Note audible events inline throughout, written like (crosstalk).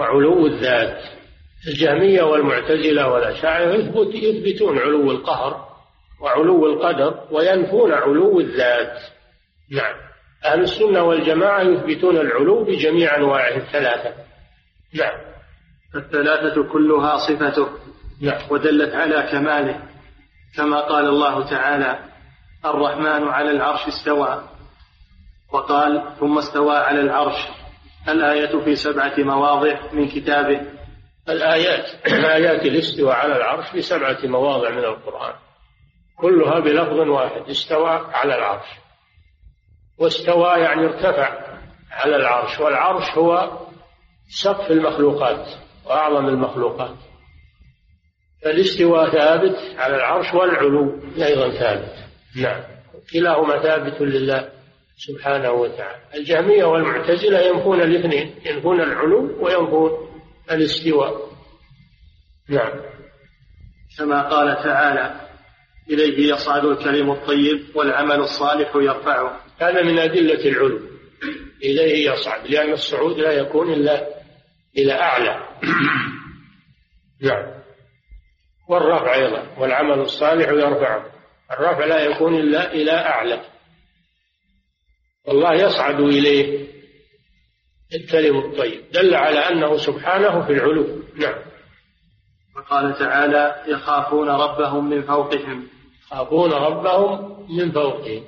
وعلو الذات الجهمية والمعتزلة والأشاعرة يثبت يثبتون علو القهر وعلو القدر وينفون علو الذات. نعم. أهل السنة والجماعة يثبتون العلو بجميع أنواعه الثلاثة. نعم. الثلاثة كلها صفته. نعم. ودلت على كماله. كما قال الله تعالى الرحمن على العرش استوى. وقال ثم استوى على العرش. الآية في سبعة مواضع من كتابه. الآيات آيات الاستواء على العرش في سبعة مواضع من القرآن. كلها بلفظ واحد استوى على العرش. واستوى يعني ارتفع على العرش والعرش هو سقف المخلوقات وأعظم المخلوقات. فالاستواء ثابت على العرش والعلو أيضا ثابت. نعم. كلاهما ثابت لله. سبحانه وتعالى. الجهمية والمعتزلة ينفون الاثنين ينفون العلو وينفون الاستواء. نعم. كما قال تعالى إليه يصعد الكلم الطيب والعمل الصالح يرفعه. هذا من أدلة العلو. إليه يصعد لأن الصعود لا يكون إلا إلى أعلى. (coughs) نعم. والرفع أيضا والعمل الصالح يرفعه. الرفع لا يكون إلا إلى أعلى. والله يصعد إليه. الكلم الطيب. دل على أنه سبحانه في العلو. نعم. وقال تعالى يخافون ربهم من فوقهم. يخافون ربهم من فوقهم.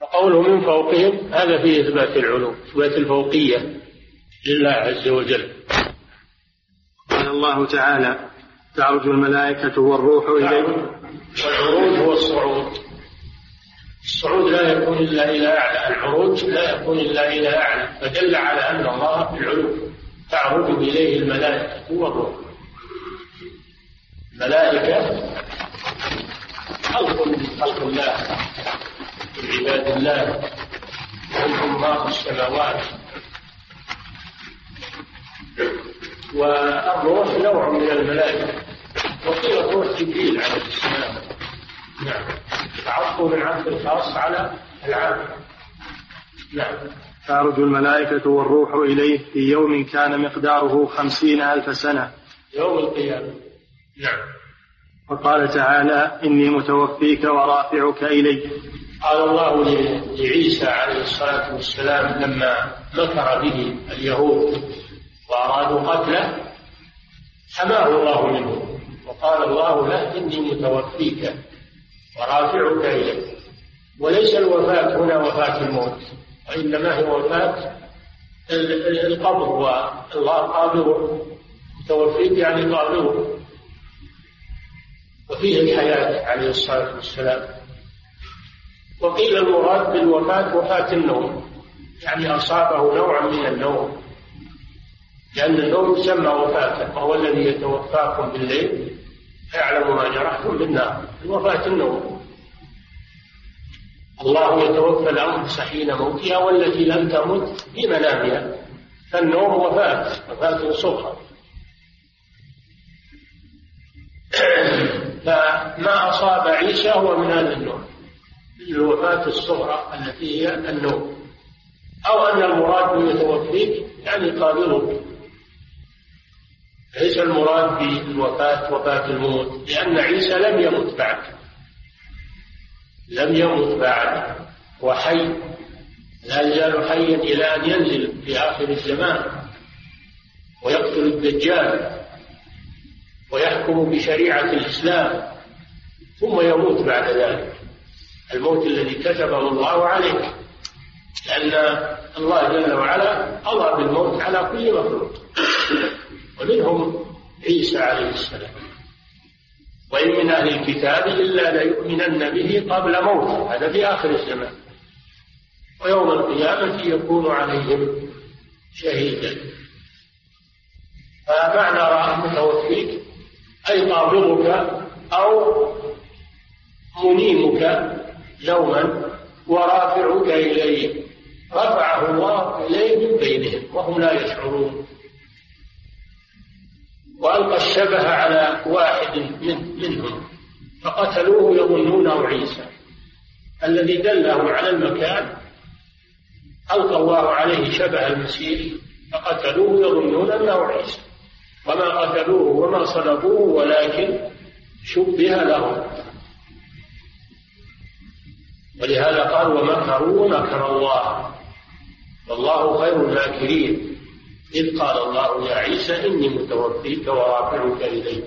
فقوله من فوقهم هذا فيه إثبات العلو إثبات الفوقية لله عز وجل. قال الله تعالى تعرج الملائكة والروح إليه والعروج هو الصعود الصعود لا يكون إلا إلى أعلى العروج لا يكون إلا إلى أعلى فدل على أن الله في العلو تعرج إليه الملائكة والروح. الملائكة خلق من خلق الله من عباد الله ما في السماوات. والروح نوع من الملائكة وقيل روح جبريل عليه السلام. نعم. تعطف من عبد الخاص على العام. نعم. تعرج الملائكة والروح إليه في يوم كان مقداره خمسين ألف سنة. يوم القيامة. نعم. وقال تعالى إني متوفيك ورافعك إلي. قال الله لعيسى عليه الصلاة والسلام لما مكر به اليهود وأرادوا قتله حماه الله منه. وقال الله له إني متوفيك. ورافعك إليه. وليس الوفاة هنا وفاة الموت وإنما هي وفاة القبر والله قابضه متوفيك يعني قابضه وفيه الحياة عليه الصلاة والسلام. وقيل المراد بالوفاة وفاة النوم. يعني أصابه نوعا من النوم. لأن النوم يسمى وفاة وهو الذي يتوفاكم بالليل. فيعلم ما جرحتم بالنار وفاة النوم. الله يتوفى الأنفس حين موتها والتي لم تمت في منامها. فالنوم وفاة وفاة صغرى (clears throat) فما أصاب عيسى هو من هذا النوم الوفاة الصغرى التي هي النوم. أو أن المراد يتوفيك يعني قابلك. ليس المراد بالوفاة وفاة الموت لأن عيسى لم يمت بعد. لم يمت بعد وحي. لا يزال حيا إلى أن ينزل في آخر الزمان. ويقتل الدجال. ويحكم بشريعة الإسلام. ثم يموت بعد ذلك. الموت الذي كتبه الله عليه. لأن الله جل وعلا قضى بالموت على كل مخلوق. ومنهم عيسى عليه السلام. وإن من أهل الكتاب إلا ليؤمنن به قبل موته. هذا في آخر الزمان. ويوم القيامة يكون عليهم شهيدا. فمعنى رأى متوفيك أي قابضك أو منيمك يوما ورافعك إليه. رفعه الله إليه من بينهم وهم لا يشعرون. وألقى الشبه على واحد من منهم فقتلوه يظنونه عيسى. الذي دله على المكان ألقى الله عليه شبه المسيح فقتلوه يظنون أنه عيسى. وما قتلوه وما صلبوه ولكن شبه لهم ولهذا قال ومكروا ومكر الله. والله خير الماكرين. إذ قال الله يا عيسى إني متوفيك ورافعك إلي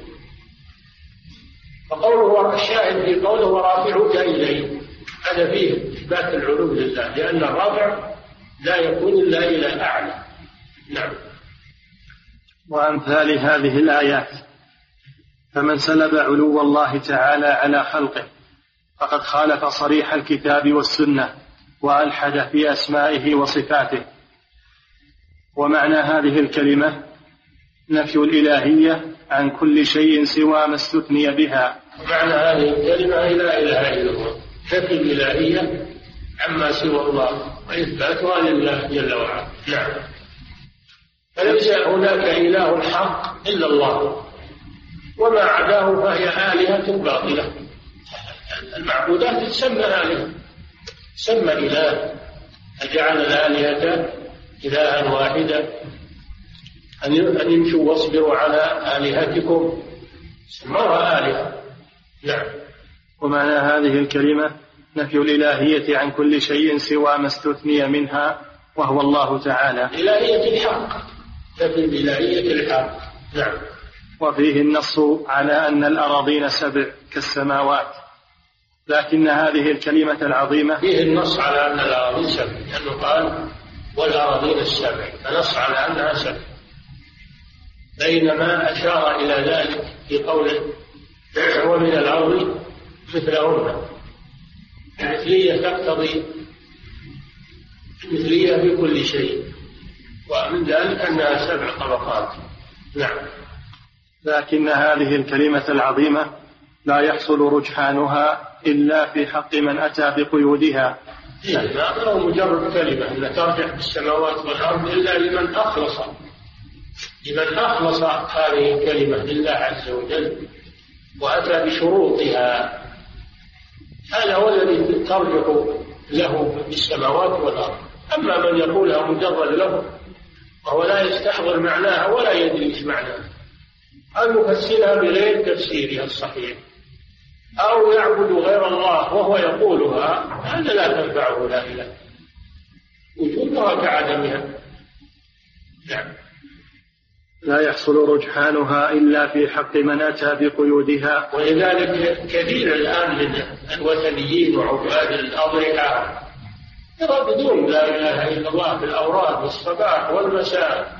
فقوله الشاهد في قوله ورافعك إلي هذا فيه إثبات العلو لله لأن الرافع لا يكون إلا إلى أعلى. نعم. وأمثال هذه الآيات. فمن سلب علو الله تعالى على خلقه فقد خالف صريح الكتاب والسنة وألحد في أسمائه وصفاته. ومعنى هذه الكلمة نفي الإلهية عن كل شيء سوى ما استثني بها. معنى هذه الكلمة لا إله إلا الله. نفي الإلهية عما سوى الله وإثباتها لله جل وعلا. نعم. فليس هناك إله حق إلا الله. وما عداه فهي آلهة باطلة. المعبودات تسمى آلهة. سمى إله. أجعل الآلهة إلها واحدا أن يمشوا واصبروا على آلهتكم. سموها آلهة. نعم. ومعنى هذه الكلمة نفي الإلهية عن كل شيء سوى ما استثني منها وهو الله تعالى. إلهية الحق. نفي الإلهية الحق. نعم. وفيه النص على أن الأراضين سبع كالسماوات. لكن هذه الكلمة العظيمة فيه النص على أن الأراضين سبع. لأنه قال والأراضين السبع فنص على أنها سبع. بينما أشار إلى ذلك في قوله ومن الأرض مثلهن المثلية تقتضي مثلية في كل شيء ومن ذلك أنها سبع طبقات. نعم. لكن هذه الكلمة العظيمة لا يحصل رجحانها إلا في حق من أتى بقيودها. ما هو مجرد كلمة أن ترجع بالسماوات والأرض إلا لمن أخلص. لمن أخلص هذه الكلمة لله عز وجل وأتى بشروطها هذا هو الذي ترجع له بالسماوات والأرض. أما من يقولها مجرد له وهو لا يستحضر معناها ولا يدري معناها. أو يفسرها بغير تفسيرها الصحيح. أو يعبد غير الله وهو يقولها هذا لا تنفعه لا إله. وجودها كعدمها نعم. لا يحصل رجحانها إلا في حق من أتى بقيودها. ولذلك كثير الآن من الوثنيين وعباد الأضرحة يرددون لا إله إلا الله في الأوراد والصباح والمساء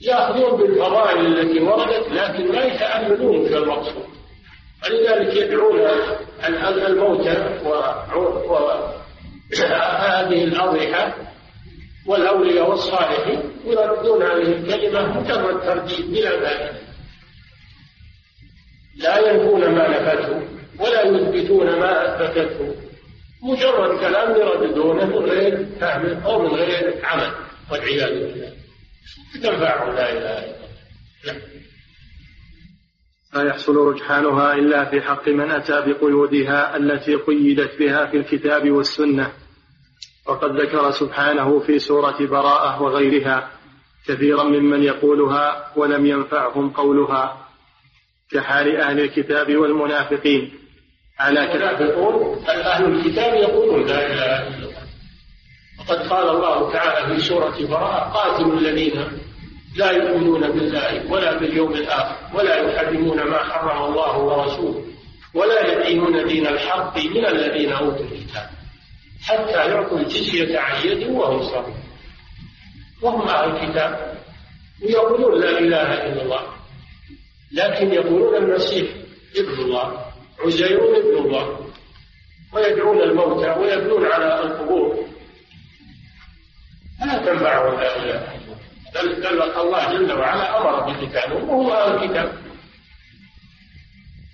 يأخذون بالفضائل التي وردت لكن لا يتأملون في المقصود ولذلك يدعون الموتى وهذه الأضرحة والأولياء والصالحين يردون هذه الكلمة مجرد ترديد بلا فائدة لا ينفون ما نفته ولا يثبتون ما أثبتته مجرد كلام يرددونه من غير فهم أو من غير عمل والعياذ بالله. تنفعهم لا إله إلا الله. لا يحصل رجحانها إلا في حق من أتى بقيودها التي قيدت بها في الكتاب والسنة. وقد ذكر سبحانه في سورة براءة وغيرها كثيرا ممن يقولها ولم ينفعهم قولها. كحال أهل الكتاب والمنافقين. على المنافقون أهل الكتاب يقولون لا إله إلا الله. وقد قال الله تعالى في سورة براءة قاتلوا الذين لا يؤمنون بالله ولا باليوم الآخر ولا يحرمون ما حرم الله ورسوله ولا يدينون دين الحق من الذين أوتوا الكتاب حتى يعطوا الجزية عن يد وهم صغيرون. وهم أهل الكتاب ويقولون لا إله إلا الله. لكن يقولون المسيح ابن الله عزير ابن الله ويدعون الموتى ويبنون على القبور. لا تنفعهم الله بل بل الله جل وعلا أمر بقتالهم وهم أهل الكتاب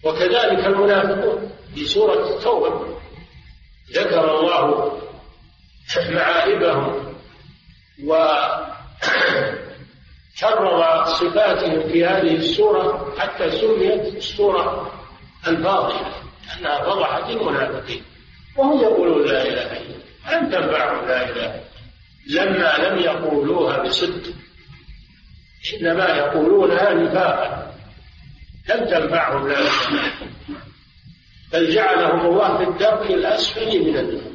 وكذلك المنافقون في سورة التوبة ذكر الله معائبهم وكرر (coughs) صفاتهم في هذه السورة حتى سميت السورة الفاضحه أنها فضحت المنافقين وهم يقولون لا إله إلا الله لم تنفعهم لا إله لما لم يقولوها بصدق إنما يقولونها نفاقا لم تنفعهم لا. بل جعلهم الله في الدرك الأسفل من النار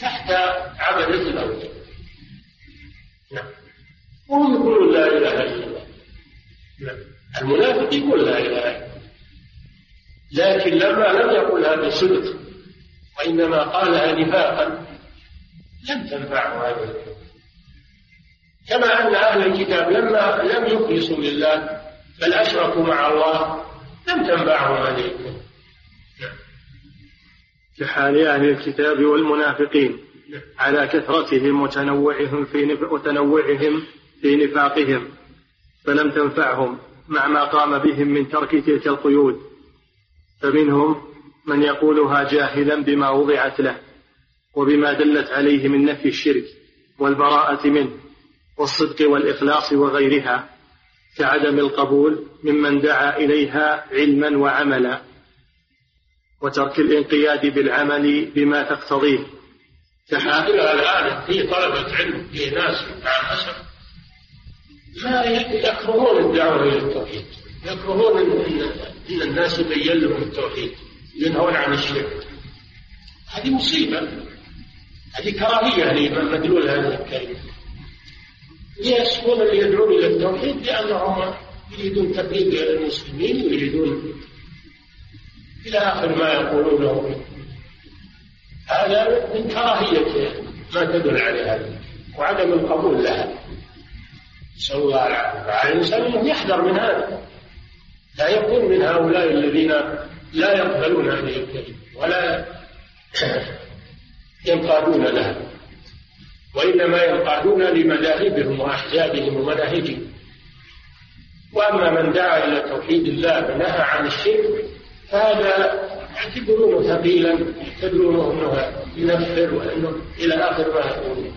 تحت عبدة الأوثان نعم. وهم يقولون لا إله إلا الله. نعم. المنافق يقول لا إله إلا الله. لكن لما لم يقلها بصدق وإنما قالها نفاقا لم تنفعه هذه كما أن أهل الكتاب لما لم يخلصوا لله بل أشركوا مع الله لم تنفعهم هذه الكلمة كحال أهل الكتاب والمنافقين على كثرتهم وتنوعهم في وتنوعهم في نفاقهم فلم تنفعهم مع ما قام بهم من ترك تلك القيود. فمنهم من يقولها جاهلا بما وضعت له وبما دلت عليه من نفي الشرك والبراءة منه. والصدق والإخلاص وغيرها كعدم القبول ممن دعا إليها علما وعملا وترك الانقياد بالعمل بما تقتضيه. المشكلة الآن في طلبة علم في ناس مع الأسف ما يكرهون الدعوة إلى التوحيد. يكرهون إن الناس يبين لهم التوحيد ينهون عن الشرك. هذه مصيبة. هذه كراهية لمدلول هذه الكلمة يسكون اللي يدعون إلى التوحيد لأنهم يريدون تقليد المسلمين ويريدون إلى آخر ما يقولونه. هذا من كراهية ما تدل عليه وعدم القبول لها. نسأل الله العافية فعلى الإنسان أنه يحذر من هذا. لا يكون من هؤلاء الذين لا يقبلون هذه الكلمة ولا ينقادون لها. وإنما ينقادون لمذاهبهم وأحزابهم ومناهجهم وأما من دعا إلى توحيد الله ونهى عن الشرك فهذا يعتبرونه ثقيلا يعتبرونه أنه ينفر وأنه إلى آخر ما يقولون.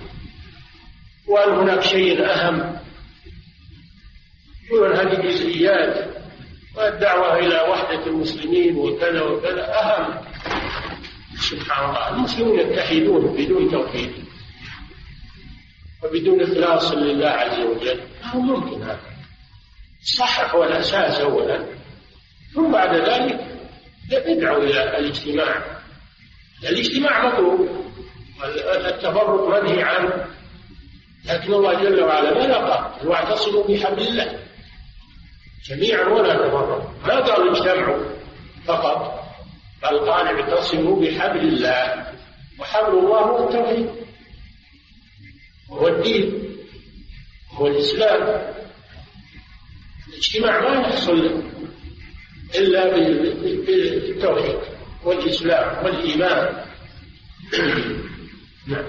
وان هناك شيء أهم؟ يقولون هذه جزئيات والدعوة إلى وحدة المسلمين وكذا وكذا أهم. سبحان الله المسلمون يتحدون بدون توحيد. وبدون إخلاص لله عز وجل ما هو ممكن هذا؟ صحح هو الاساس اولا. ثم بعد ذلك ادعوا إلى الاجتماع. الاجتماع مطلوب. التفرق منهي عنه لكن الله جل وعلا ماذا قال؟ واعتصموا بحبل الله. جميعا ولا تفرقوا ما قال اجتمعوا فقط. بل قال اعتصموا بحبل الله. وحبل الله هو التوحيد. وهو الدين هو الاسلام الاجتماع ما يحصل إلا بالتوحيد والإسلام والإيمان. (clears throat) نعم.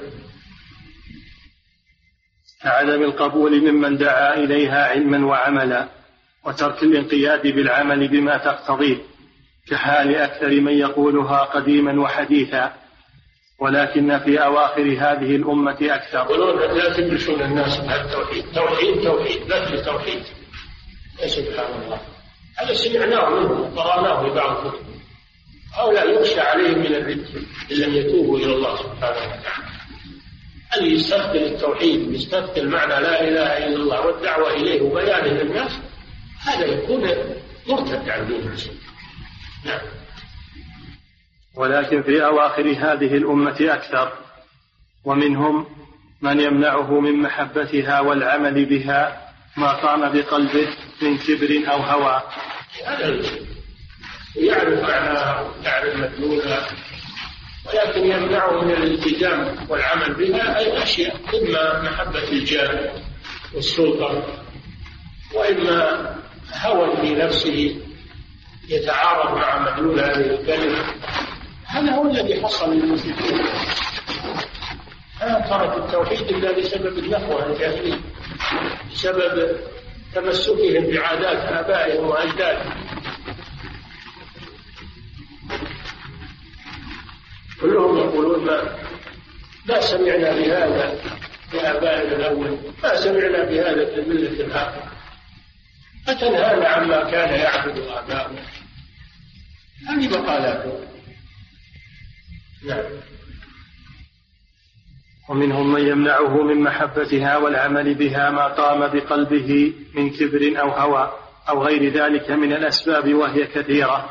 كعدم القبول ممن دعا إليها علما وعملا وترك الانقياد بالعمل بما تقتضيه كحال أكثر من يقولها قديما وحديثا. ولكن في أواخر هذه الأمة أكثر. يقولون لا تدرسون الناس على التوحيد. توحيد توحيد. لا توحيد. يا سبحان الله. هذا سمعناه منهم وقرأناه في بعض الكتب. هؤلاء يخشى عليهم من الرد إن لم يتوبوا إلى الله سبحانه وتعالى. اللي يستثقل التوحيد يستثقل معنى لا إله إلا الله والدعوة إليه وبيانه للناس؟ هذا يكون مرتد عن دين نعم. ولكن في أواخر هذه الأمة أكثر ومنهم من يمنعه من محبتها والعمل بها ما قام بقلبه من كبر أو هوى. يعرف معناها يعرف مدلولها ولكن يمنعه من الالتزام والعمل بها أي أشياء إما محبة الجاه والسلطة وإما هوى في نفسه يتعارض مع مدلول هذه الكلمة. هذا هو الذي حصل للمسلمين. ما ترك التوحيد إلا بسبب النخوة الجاهلية بسبب تمسكهم بعادات آبائهم وأجدادهم. كلهم يقولون ما ما سمعنا بهذا لآبائنا الأول ما سمعنا بهذا في الملة الآخرة. أتنهانا عما كان يعبد آباؤنا. هذه مقالاتهم. نعم. ومنهم من يمنعه من محبتها والعمل بها ما قام بقلبه من كبر أو هوى أو غير ذلك من الأسباب وهي كثيرة.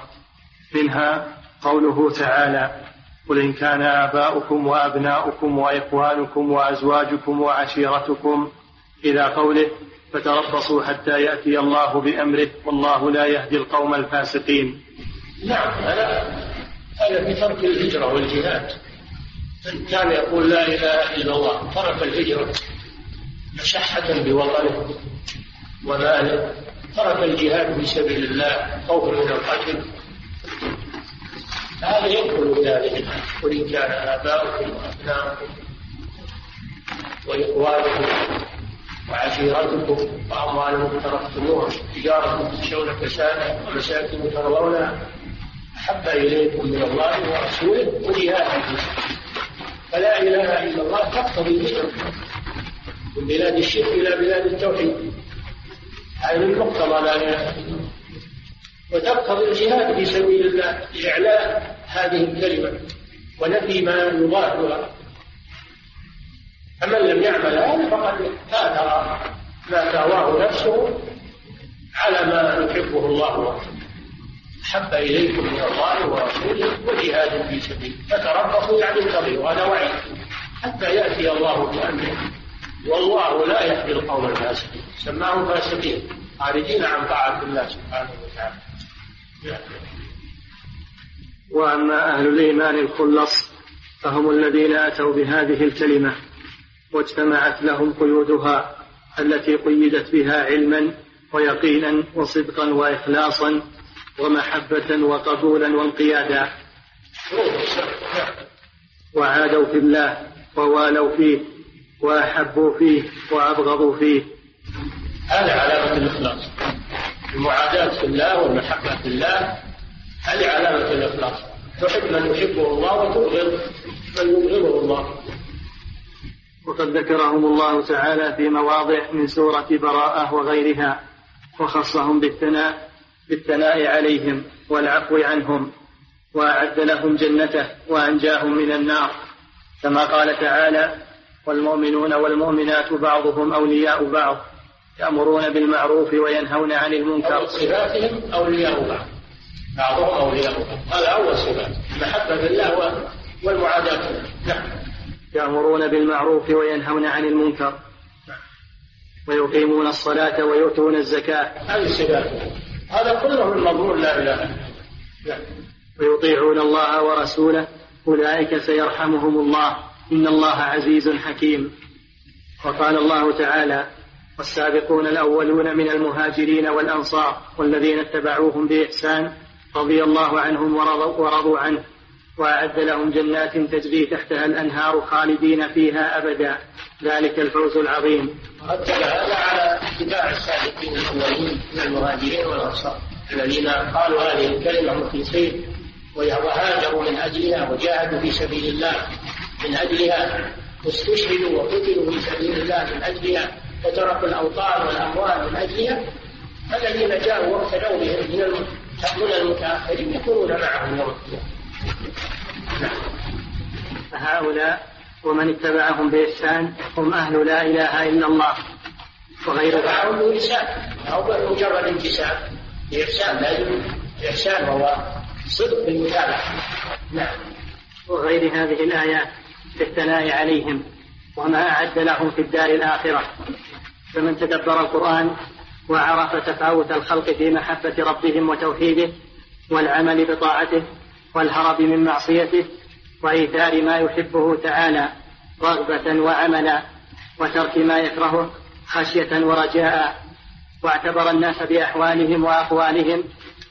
منها قوله تعالى قل إن كان آباؤكم وأبناؤكم وإخوانكم وأزواجكم وعشيرتكم إلى قوله فتربصوا حتى يأتي الله بأمره والله لا يهدي القوم الفاسقين. نعم هذا هذا في ترك الهجرة والجهاد. كان يقول لا إله إلا الله ترك الهجرة. مشحة بوطنه وماله. ترك الجهاد في سبيل الله خوفا من القتل. هذا يدخل الآية قل إن كان آباؤكم وأبناؤكم وإخوانكم وعشيرتكم وأموال اقترفتموها تجارة تخشون كسادها ومساكن ترضونها. أحب إليكم من الله ورسوله وجهاد في فلا إله إلا الله تقتضي الهجرة من بلاد الشرك إلى بلاد التوحيد. هذا من مقتضى لا إله إلا الله. وتقتضي الجهاد في سبيل الله لإعلاء هذه الكلمة. ونفي ما يضادها فمن لم يعمل هذا فقد آثر ما تهواه نفسه على ما يحبه الله ورسوله. أحب إليكم من الله ورسوله وجهاد في سبيله فتربصوا يعني انتظروا هذا وعيد. حتى يأتي الله بأمره. والله لا يهدي القوم الفاسقين. سماهم فاسقين خارجين عن طاعة الله سبحانه وتعالى. وأما أهل الإيمان الخلص فهم الذين أتوا بهذه الكلمة واجتمعت لهم قيودها التي قيدت بها علما ويقينا وصدقا وإخلاصا ومحبة وقبولا وانقيادا. وعادوا في الله ووالوا فيه وأحبوا فيه وأبغضوا فيه. هذا علامة الإخلاص. المعاداة في الله والمحبة في الله هذه علامة الإخلاص. تحب من يحبه الله وتبغض من يبغضه الله. وقد ذكرهم الله تعالى في مواضع من سورة براءة وغيرها وخصهم بالثناء بالثناء عليهم والعفو عنهم وأعد لهم جنته وأنجاهم من النار. كما قال تعالى والمؤمنون والمؤمنات بعضهم أولياء بعض يأمرون بالمعروف وينهون عن المنكر. صفاتهم أولياء بعض. بعضهم أولياء بعض. هذا أول صفات. المحبة بالله والمعاداة نعم. يأمرون بالمعروف وينهون عن المنكر. ويقيمون الصلاة ويؤتون الزكاة. هذه الصفات هذا كله من مضمون لا إله إلا الله. ويطيعون الله ورسوله أولئك سيرحمهم الله. إن الله عزيز حكيم. وقال الله تعالى والسابقون الأولون من المهاجرين والأنصار والذين اتبعوهم بإحسان رضي الله عنهم ورضوا, ورضوا عنه. وأعد لهم جنات تجري تحتها الأنهار خالدين فيها أبدا. ذلك الفوز العظيم. رتب هذا على اتباع السابقين الأولين من المهاجرين والأنصار الذين قالوا هذه الكلمة مخلصين وهاجروا من أجلها وجاهدوا في سبيل الله. من أجلها واستشهدوا وقتلوا في سبيل الله. من أجلها وتركوا الأوطان والأموال. من أجلها الذين جاءوا واقتدوا بهم من المتأخرين يكونون معهم يوم القيامة. فهؤلاء ومن اتبعهم بإحسان هم أهل لا إله إلا الله. وغير اتبعهم بإحسان. أو مجرد انتساب بإحسان لازم إحسان هو صدق المتابعة نعم. وغير هذه الآيات في الثناء عليهم وما أعد لهم في الدار الآخرة. فمن تدبر القرآن وعرف تفاوت الخلق في محبة ربهم وتوحيده والعمل بطاعته والهرب من معصيته وإيثار ما يحبه تعالى رغبة وعملا وترك ما يكرهه خشية ورجاء. واعتبر الناس بأحوالهم وأقوالهم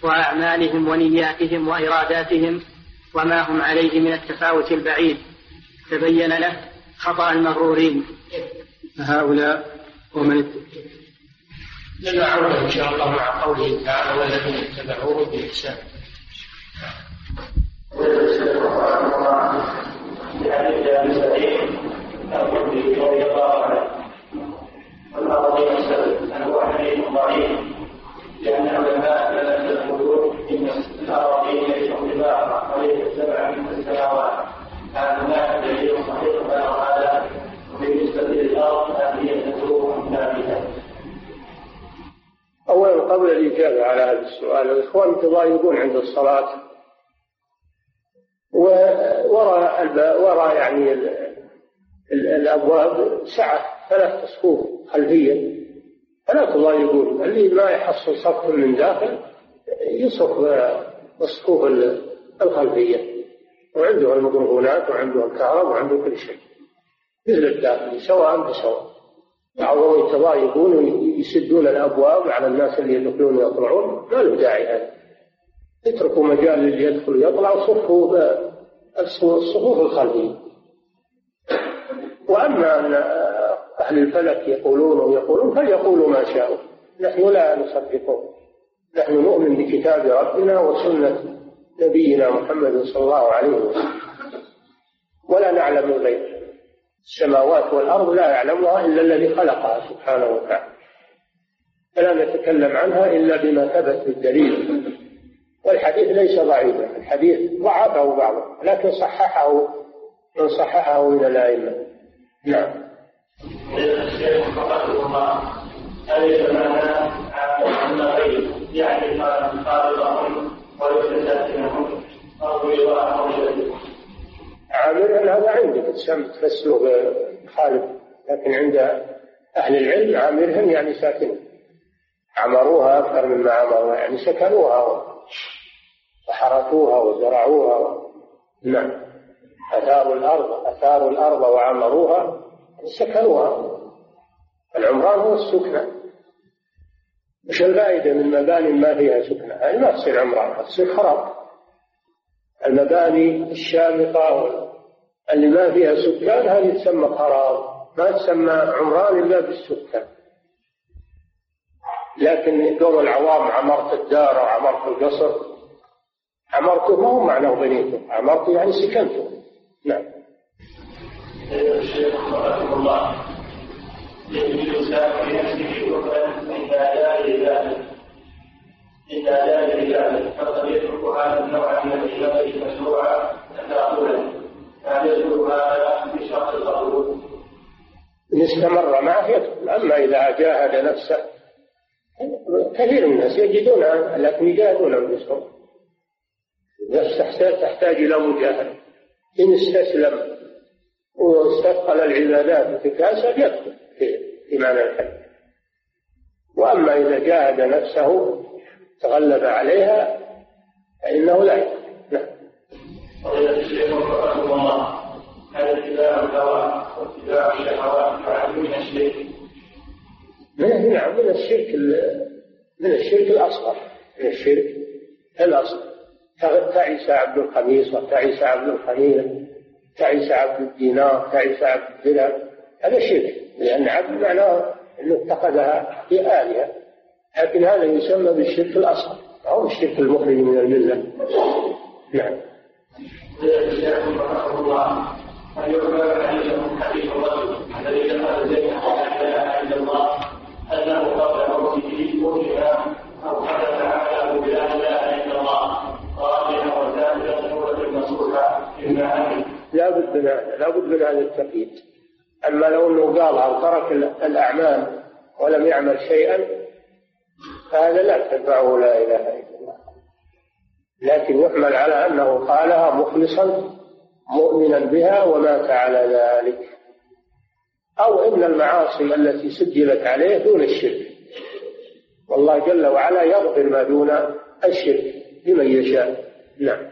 وأعمالهم ونياتهم وإراداتهم وما هم عليه من التفاوت البعيد. تبين له خطأ المغرورين. هؤلاء ومن لنا إن شاء الله مع قوله تعالى والذين اتبعوه بإحسان أولا قبل الإجابة على هذا السؤال الإخوان انتظار عند الصلاة ووراء وراء يعني الأبواب سعة ثلاث صفوف خلفية. فلا تضايقون اللي ما يحصل صف من داخل يصف الصفوف الخلفية. وعنده الميكروفونات وعنده الكهرباء وعنده كل شيء. مثل الداخل سواء بسواء. بعضهم يتضايقون ويسدون الأبواب على الناس اللي يدخلون ويطلعون. ما له داعي هذا. اتركوا مجال للي يدخل ويطلع وصفوا الصفوف الخلفية. وأما أن أهل الفلك يقولون ويقولون فليقولوا ما شاءوا. نحن لا نصدقهم نحن نؤمن بكتاب ربنا وسنة نبينا محمد صلى الله عليه وسلم. ولا نعلم الغيب. السماوات والأرض لا يعلمها إلا الذي خلقها سبحانه وتعالى. فلا نتكلم عنها إلا بما ثبت بالدليل والحديث ليس ضعيفا. الحديث ضعفه بعضه لكن صححه من صححه من الأئمة. نعم. أليس معنى أن غير يعني الله عامر هذا عندك تفسره خالد لكن عند أهل العلم عامرهم يعني ساكن عمروها أكثر مما عمروها يعني سكنوها. وحرثوها وزرعوها. نعم. أثاروا الأرض أثاروا الأرض وعمروها سكنوها. العمران هو السكنة وش الفائدة من مباني ما فيها سكنة؟ هذه ما تصير عمران تصير خراب. المباني الشامخة اللي ما فيها سكان هذه تسمى خراب. ما تسمى عمران إلا بالسكان. لكن قول العوام عمرت الدار أو عمرت القصر هو معناه بنيته عمرته يعني سكنته. نعم. الشيخ رحمه الله. يجوز لذلك فقد يترك هذا النوع من العبادة هل هذا؟ إن استمر معه يدخل. أما إذا جاهد نفسه كثير من الناس يجدون لكن يجاهدون أنفسهم النفس تحتاج إلى مجاهدة. إن استسلم واستثقل العبادات بتكاسل يدخل في معنى الحج وأما إذا جاهد نفسه تغلب عليها فإنه لا يدخل نعم. هل اتباع الهوى واتباع الشهوات من الشرك؟ من نعم من الشرك من الشرك الأصغر. من الشرك الأصغر. تعس عبد الخميس وتعس عبد الخميل تعس عبد الدينار تعس عبد الدرهم هذا شرك لأن عبد معناه أنه اتخذها في آلهة. لكن هذا يسمى بالشرك الأصغر. أو الشرك المخرج من الملة؟ نعم. إلا الله لا بد من هذا لا بد من هذا التقييد. أما لو أنه قالها وترك الأعمال ولم يعمل شيئا فهذا لا تنفعه لا إله إلا الله. لكن يحمل على أنه قالها مخلصا مؤمنا بها ومات على ذلك. أو إن المعاصي التي سجلت عليه دون الشرك. والله جل وعلا يغفر ما دون الشرك لمن يشاء. نعم.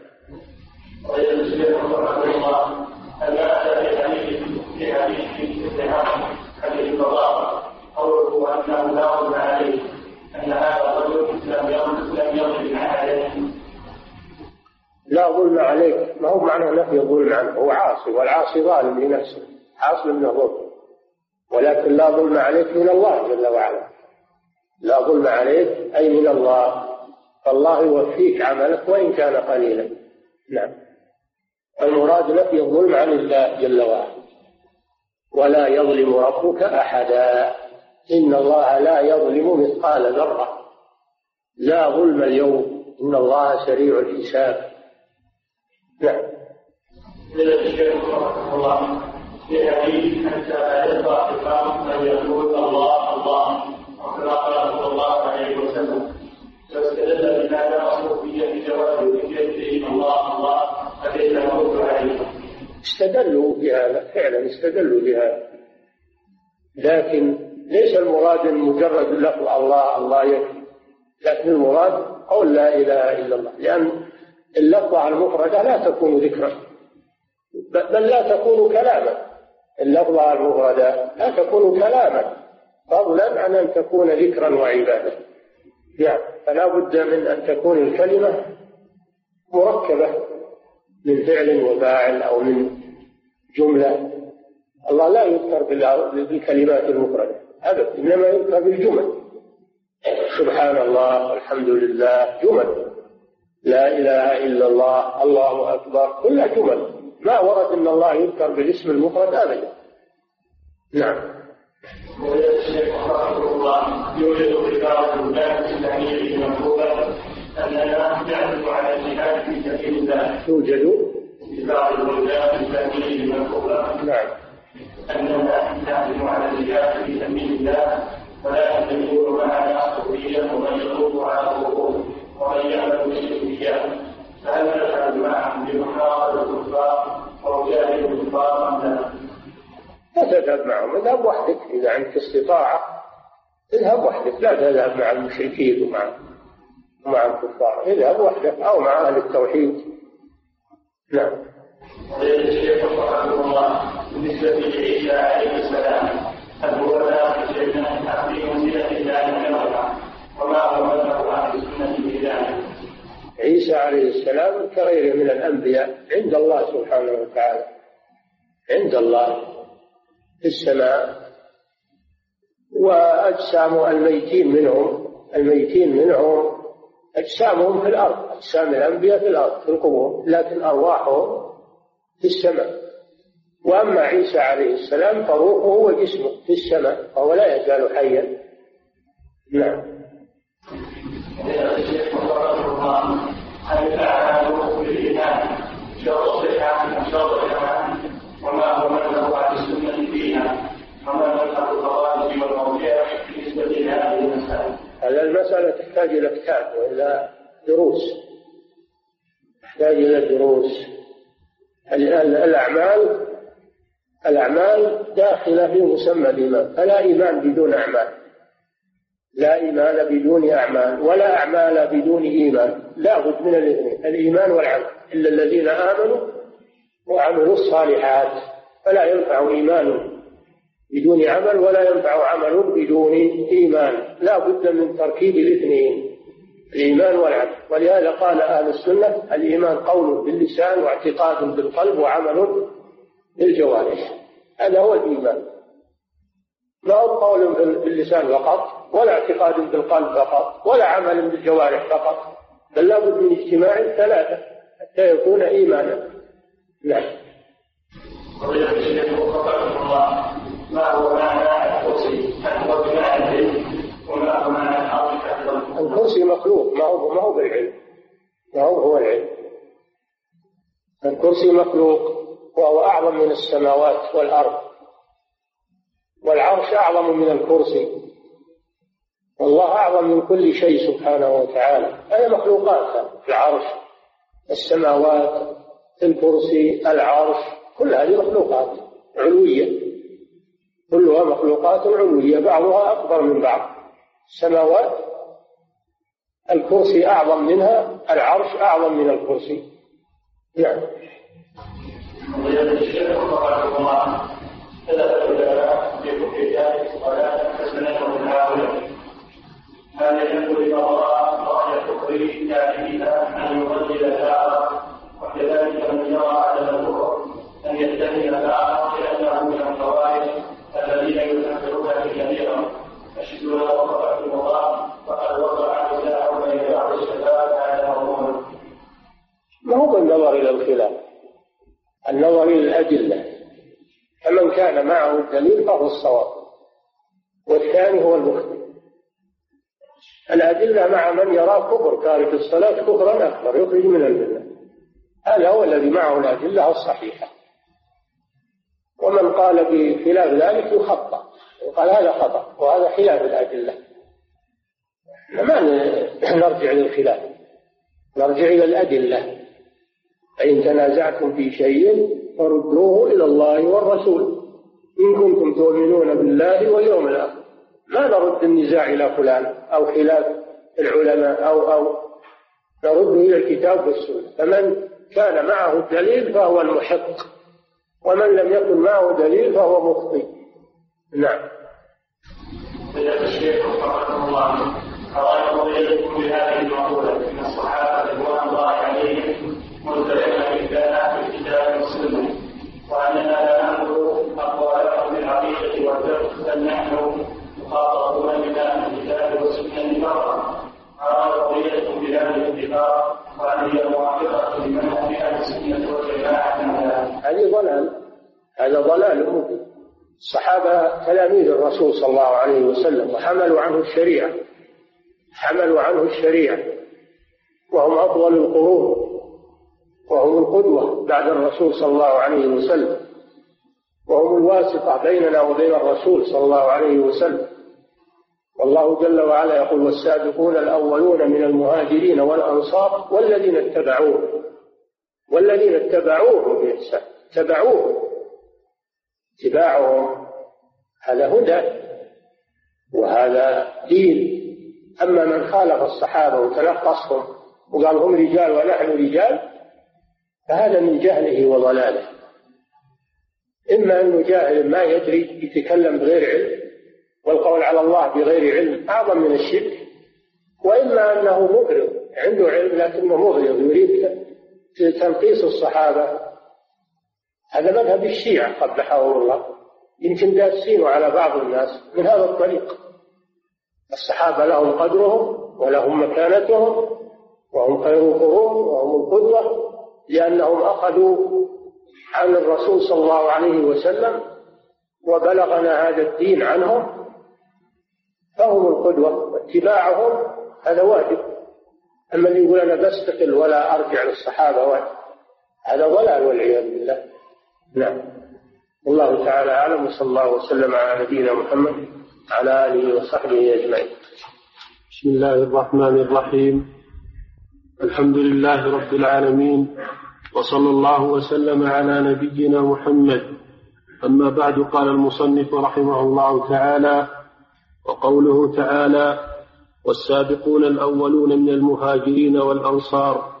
في حديث ابن حديث القضاء قوله انه لا ظلم عليه ان هذا الرجل لم يظلم عليه لا ظلم عليك. ما هو معنى نفي الظلم عنه؟ هو عاصي والعاصي ظالم لنفسه. حاصل منه ظلم ولكن لا ظلم عليك من الله جل وعلا. لا ظلم عليك أي من الله. فالله يوفيك عملك وإن كان قليلا. نعم. المراد نفي الظلم عن الله جل وعلا. ولا يظلم ربك أحدا. إن الله لا يظلم مثقال ذرة. لا ظلم اليوم. إن الله سريع الحساب. نعم. الله الله وكما قال صلى الله عليه وسلم الله الله استدلوا بهذا فعلا استدلوا بهذا لكن ليس المراد مجرد لفظ الله الله يكفي. لكن المراد قول لا إله إلا الله. لأن اللفظه المفردة لا تكون ذكرا بل لا تكون كلاما. اللفظه المفردة لا تكون كلاما فضلا عن أن تكون ذكرا وعبادة. يعني فلا بد من أن تكون الكلمة مركبة. من فعل وفاعل أو من جملة. الله لا يذكر بالكلمات المفردة. ابدا إنما يذكر بالجمل سبحان الله والحمد لله. جمل. لا إله إلا الله. الله أكبر. كلها جمل. ما ورد إن الله يذكر بالاسم المفرد ابدا. نعم. الشيخ رحمه الله يوجد عبارة الباب الإسلامية المكتوبة أننا نعرف على الجهاد في الله. يوجد عبارة الباب الإسلامية المكتوبة نعم. أننا نعرف على الجهاد في سبيل الله ولا تكون معنا صوفيا ومن يطوف على الظهور ومن يعمل بالشركيات فهل نفعل معهم بمحاضرة الكفار أو جاهل الكفار أم لا؟ لا تذهب معهم. اذهب وحدك. إذا عندك استطاعة اذهب وحدك. لا تذهب مع المشركين ومع ومع الكفار. اذهب وحدك أو مع أهل التوحيد. نعم الشيخ رحمه الله بالنسبة لعيسى عليه السلام هل هو ذاك شيء في منزلة الله وما هو مذهب أهل السنة في ذلك؟ عيسى عليه السلام كغيره من الأنبياء عند الله سبحانه وتعالى. عند الله في السماء. وأجسام الميتين منهم الميتين منهم أجسامهم في الأرض أجسام الأنبياء في الأرض في القبور لكن أرواحهم في السماء. وأما عيسى عليه السلام فروحه وجسمه في السماء فهو لا يزال حيا. نعم. هل المسألة تحتاج إلى كتاب وإلى دروس. تحتاج إلى دروس. الأعمال الأعمال داخلة في مسمى الإيمان. فلا إيمان بدون أعمال. لا إيمان بدون أعمال ولا أعمال بدون إيمان. لا بد من الاثنين الإيمان والعمل. إلا الذين آمنوا وعملوا الصالحات فلا ينفع إيمان بدون عمل ولا ينفع عمل بدون إيمان. لا بد من تركيب الاثنين الإيمان والعمل. ولهذا قال أهل السنة الإيمان قول باللسان واعتقاد بالقلب وعمل بالجوارح. هذا هو الإيمان. ما هو قول باللسان فقط ولا اعتقاد بالقلب فقط ولا عمل بالجوارح فقط بل لابد من اجتماع ثلاثة حتى يكون إيمانا. نعم. ما هو معنى الكرسي؟ بمعنى العلم وما هو معنى؟ الكرسي مخلوق ما هو ما هو بالعلم. ما هو هو العلم. الكرسي مخلوق وهو أعظم من السماوات والأرض. والعرش أعظم من الكرسي. والله أعظم من كل شيء سبحانه وتعالى. هذه مخلوقات العرش السماوات الكرسي العرش. كل هذه مخلوقات علوية. كلها مخلوقات علوية بعضها أكبر من بعض. السماوات الكرسي أعظم منها العرش أعظم من الكرسي. نعم. الآخر وكذلك من يرى عدم الكفر أن يتهم الآخر ما هو بالنظر إلى الخلاف؟ النظر إلى الأدلة. فمن كان معه الدليل فهو الصواب والثاني هو المخطئ الأدلة مع من يرى كفر تارك الصلاة كفرا أكبر يخرج من الملة هذا هو الذي معه الأدلة الصحيحة. ومن قال بخلاف ذلك يخطأ. يقال هذا خطأ وهذا خلاف الأدلة. ما (clears throat) نرجع للخلاف. نرجع إلى الأدلة. فإن تنازعتم في شيء فردوه إلى الله والرسول. إن كنتم تؤمنون بالله واليوم الآخر. ما نرد النزاع إلى فلان أو خلاف العلماء أو أو نرد إلى الكتاب والسنة. فمن كان معه الدليل فهو المحق. ومن لم يكن معه دليل فهو مخطئ. نعم الشيخ رحمه الله قال قضيتكم بهذه المقولة إن الصحابة رضوان الله عليهم ملتزمون بكلام الكتاب والسنة واننا لا ننظر اقوالهم في العقيدة والفقه بل نحن مخاطبون بكلام الكتاب والسنة فقط. قال قضيتكم بهذه الاتفاق وهل هي موافقة لمنهج أهل السنة والجماعة. هذه ضلال. هذا ضلال. مبين الصحابة تلاميذ الرسول صلى الله عليه وسلم وحملوا عنه الشريعة حملوا عنه الشريعة. وهم أفضل القرون وهم القدوة بعد الرسول صلى الله عليه وسلم. وهم الواسطة بيننا وبين الرسول صلى الله عليه وسلم. والله جل وعلا يقول والسابقون الأولون من المهاجرين والأنصار والذين اتبعوه والذين اتبعوه بإحسان اتبعوه اتباعهم هذا هدى وهذا دين. أما من خالف الصحابة وتنقصهم وقال هم رجال ونحن رجال فهذا من جهله وضلاله. إما أنه جاهل ما يدري يتكلم بغير علم والقول على الله بغير علم أعظم من الشرك وإما أنه مغرض عنده علم لكنه مغرض يريد تنقيص الصحابة هذا مذهب الشيعة قبحه الله. يمكن داسينه على بعض الناس من هذا الطريق. الصحابة لهم قدرهم ولهم مكانتهم وهم خير القرون وهم القدوة لأنهم أخذوا عن الرسول صلى الله عليه وسلم وبلغنا هذا الدين عنهم. فهم القدوة واتباعهم هذا واجب. أما اللي يقول أنا بستقل ولا أرجع للصحابة هذا ضلال والعياذ بالله. نعم. والله تعالى أعلم وصلى الله وسلم على نبينا محمد على آله وصحبه أجمعين. بسم الله الرحمن الرحيم. الحمد لله رب العالمين وصلى الله وسلم على نبينا محمد. أما بعد قال المصنف رحمه الله تعالى وقوله تعالى والسابقون الأولون من المهاجرين والأنصار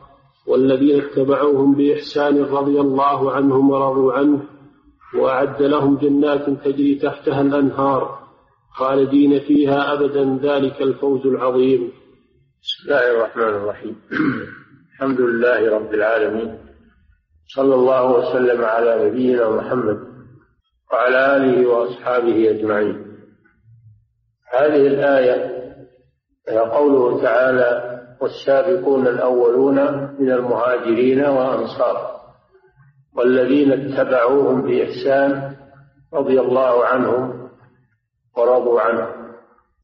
والذين اتبعوهم بإحسان رضي الله عنهم ورضوا عنه وأعد لهم جنات تجري تحتها الأنهار خالدين فيها أبدا ذلك الفوز العظيم. بسم الله الرحمن الرحيم. الحمد لله رب العالمين صلى الله وسلم على نبينا محمد وعلى آله وأصحابه أجمعين. هذه الآية قوله تعالى والسابقون الأولون من المهاجرين والأنصار والذين اتبعوهم بإحسان رضي الله عنهم ورضوا عنه.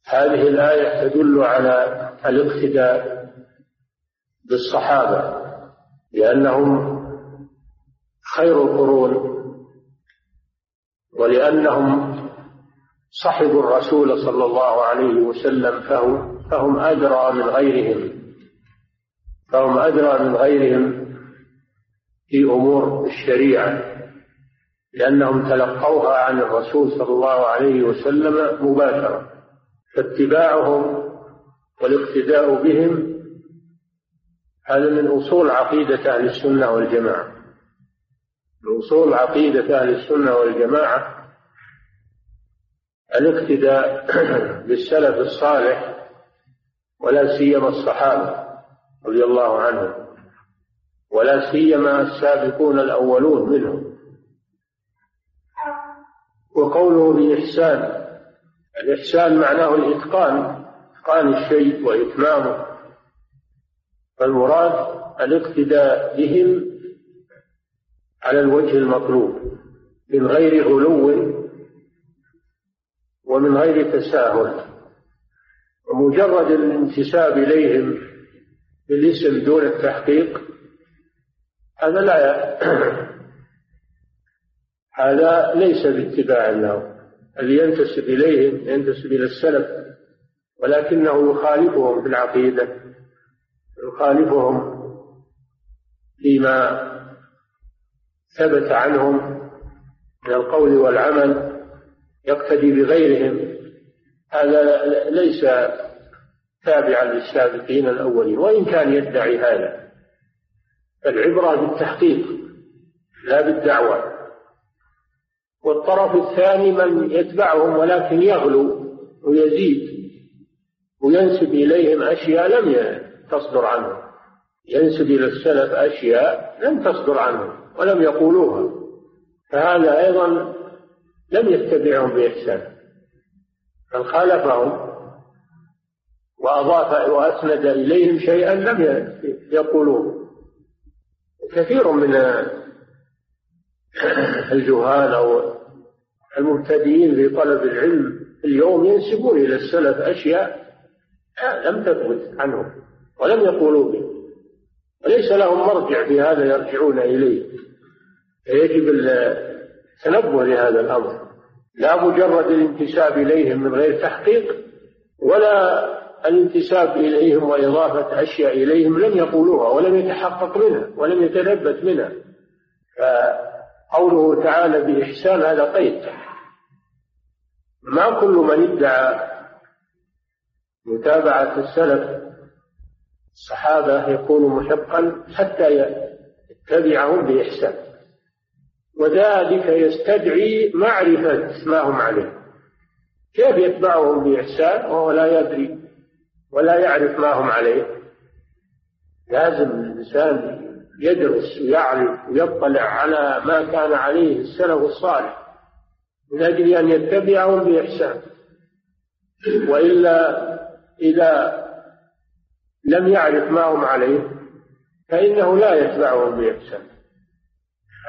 هذه الآية تدل على الاقتداء بالصحابة لأنهم خير القرون ولأنهم صحبوا الرسول صلى الله عليه وسلم فهم فهم أدرى من غيرهم. فهم أدرى من غيرهم في أمور الشريعة لأنهم تلقوها عن الرسول صلى الله عليه وسلم مباشرة فاتباعهم والاقتداء بهم هذا من أصول عقيدة أهل السنة والجماعة. من أصول عقيدة أهل السنة والجماعة الاقتداء بالسلف الصالح ولا سيما الصحابة. رضي الله عنهم. ولا سيما السابقون الأولون منهم. وقوله بإحسان الإحسان معناه الإتقان إتقان الشيء وإتمامه. فالمراد الاقتداء بهم على الوجه المطلوب من غير غلو ومن غير تساهل. ومجرد الانتساب إليهم بالاسم دون التحقيق؟ هذا لا (clears throat) هذا ليس باتباع لهم اللي ينتسب إليهم ينتسب إلى السلف ولكنه يخالفهم في العقيدة يخالفهم فيما ثبت عنهم من القول والعمل يقتدي بغيرهم. هذا ليس تابعا للسابقين الأولين وإن كان يدعي هذا. العبرة بالتحقيق لا بالدعوة. والطرف الثاني من يتبعهم ولكن يغلو ويزيد وينسب إليهم أشياء لم تصدر عنهم. ينسب إلى السلف أشياء لم تصدر عنهم ولم يقولوها. فهذا أيضا لم يتبعهم بإحسان. بل خالفهم. وأضاف وأسند إليهم شيئا لم يقولوه. كثير من الجهال أو المبتدئين في طلب العلم اليوم ينسبون إلى السلف أشياء لم تثبت عنهم ولم يقولوا به وليس لهم مرجع في هذا يرجعون إليه. فيجب التنبه لهذا الأمر. لا مجرد الانتساب إليهم من غير تحقيق ولا الانتساب إليهم وإضافة أشياء إليهم لم يقولوها ولم يتحقق منها ولم يتثبت منها. فقوله تعالى بإحسان هذا قيد. ما كل من ادعى متابعة السلف الصحابة يكون محقا حتى يتبعهم بإحسان. وذلك يستدعي معرفة ما هم عليه. كيف يتبعهم بإحسان؟ وهو لا يدري. ولا يعرف ما هم عليه. لازم الإنسان يدرس ويعرف ويطلع على ما كان عليه السلف الصالح من أجل أن يتبعهم بإحسان. وإلا إذا لم يعرف ما هم عليه فإنه لا يتبعهم بإحسان.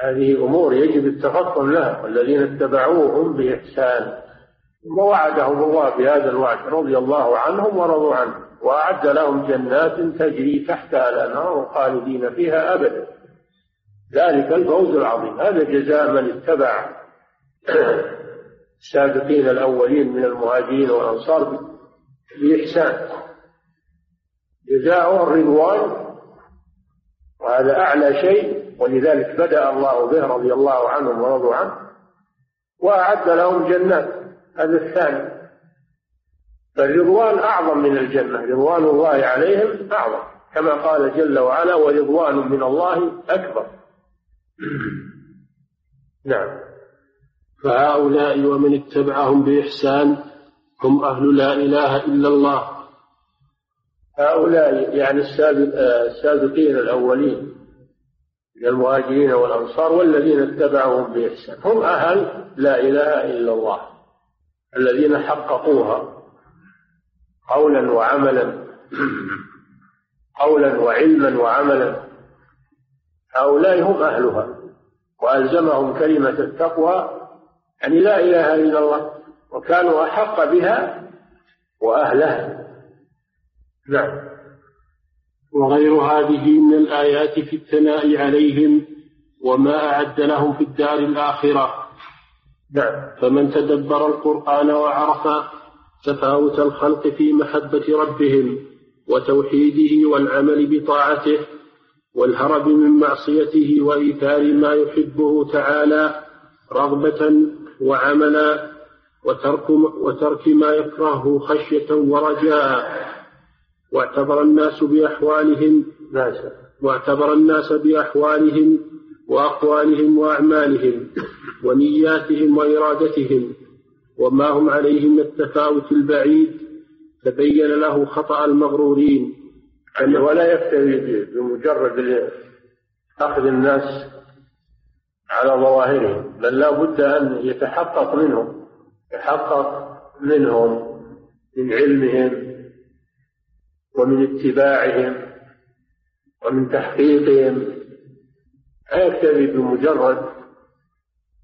هذه أمور يجب التفطن لها والذين اتبعوهم بإحسان. ووعدهم الله بهذا الوعد رضي الله عنهم ورضوا عنه. وأعد لهم جنات تجري تحتها الأنهار خالدين فيها أبدا. ذلك الفوز العظيم. هذا جزاء من اتبع (clears throat) السابقين الأولين من المهاجرين والأنصار بإحسان. جزاؤه الرضوان وهذا أعلى شيء ولذلك بدأ الله به رضي الله عنهم ورضوا عنه. وأعد لهم جنات. هذا الثاني. فالرضوان أعظم من الجنة رضوان الله عليهم أعظم كما قال جل وعلا ورضوان من الله أكبر. (clears throat) نعم. فهؤلاء ومن اتبعهم بإحسان هم أهل لا إله إلا الله. هؤلاء يعني السابقين الأولين من المهاجرين والأنصار والذين اتبعوهم بإحسان هم أهل لا إله إلا الله. الذين حققوها قولا وعملا قولا وعلما وعملا. هؤلاء هم أهلها وألزمهم كلمة التقوى يعني لا إله إلا الله وكانوا أحق بها وأهلها. نعم. وغير هذه من الآيات في الثناء عليهم وما أعد لهم في الدار الآخرة. نعم فمن تدبر القرآن وعرف تفاوت الخلق في محبة ربهم وتوحيده والعمل بطاعته والهرب من معصيته وإيثار ما يحبه تعالى رغبة وعملا وترك, وترك ما يكرهه خشية ورجاء. واعتبر الناس بأحوالهم واعتبر الناس بأحوالهم وأقوالهم وأعمالهم. ونياتهم وإرادتهم وما هم عليه من التفاوت البعيد تبين له خطأ المغرورين. ولا يكتفي بمجرد أخذ الناس على ظواهرهم بل لا بد أن يتحقق منهم يتحقق منهم من علمهم ومن اتباعهم ومن تحقيقهم. لا يكتفي بمجرد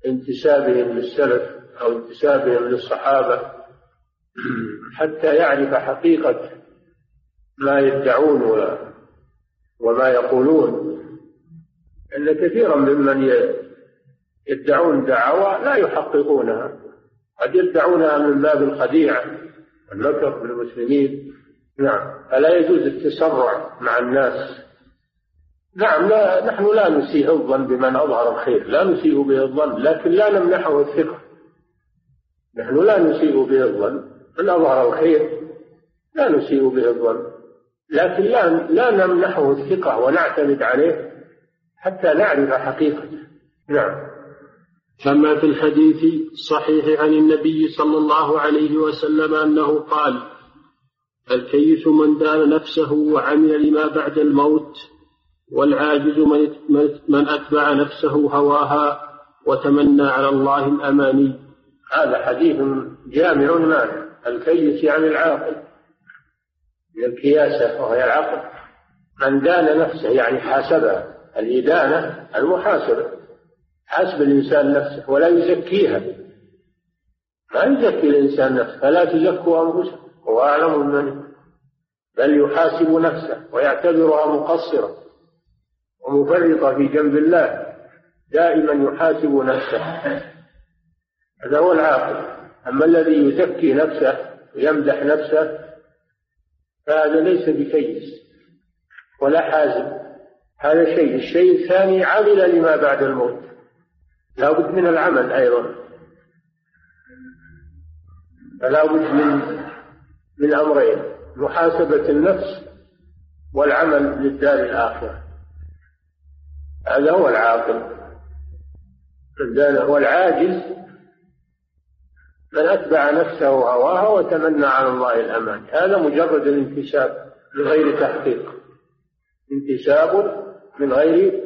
انتسابهم للسلف أو انتسابهم للصحابة حتى يعرف حقيقة ما يدعون وما يقولون. أن كثيرا ممن يدعون دعوى لا يحققونها. قد يدعونها من باب الخديعة والمكر بالمسلمين. نعم. فلا يجوز التسرع مع الناس؟ نعم لا نحن لا نسيء الظن بمن أظهر الخير لا نسيء به الظن لكن لا نمنحه الثقة. نحن لا نسيء به الظن من أظهر الخير لا نسيء به الظن لكن لا لا نمنحه الثقة ونعتمد عليه حتى نعرف حقيقته. نعم. كما في الحديث الصحيح عن النبي صلى الله عليه وسلم أنه قال الكيس من دان نفسه وعمل لما بعد الموت والعاجز من من أتبع نفسه هواها وتمنى على الله الأماني. هذا حديث جامع مانع الكيس يعني العاقل. الكياسة وهي العقل. من دان نفسه يعني حاسبها الإدانة المحاسبة. حسب الإنسان نفسه ولا يزكيها. ما يزكي الإنسان نفسه فلا تزكوا أنفسكم. هو أعلم من بل يحاسب نفسه ويعتبرها مقصرة. ومفرطة في جنب الله دائما يحاسب نفسه. هذا هو العاقل. أما الذي يزكي نفسه ويمدح نفسه فهذا ليس بكيس ولا حازم. هذا شيء. الشيء الثاني عمل لما بعد الموت. لا بد من العمل أيضا. فلا بد من من أمرين محاسبة النفس والعمل للدار الآخرة. هذا هو العاقل. والعاجز من أتبع نفسه هواها وتمنى على الله الأمان. هذا مجرد الانتساب من غير تحقيق. انتساب من غير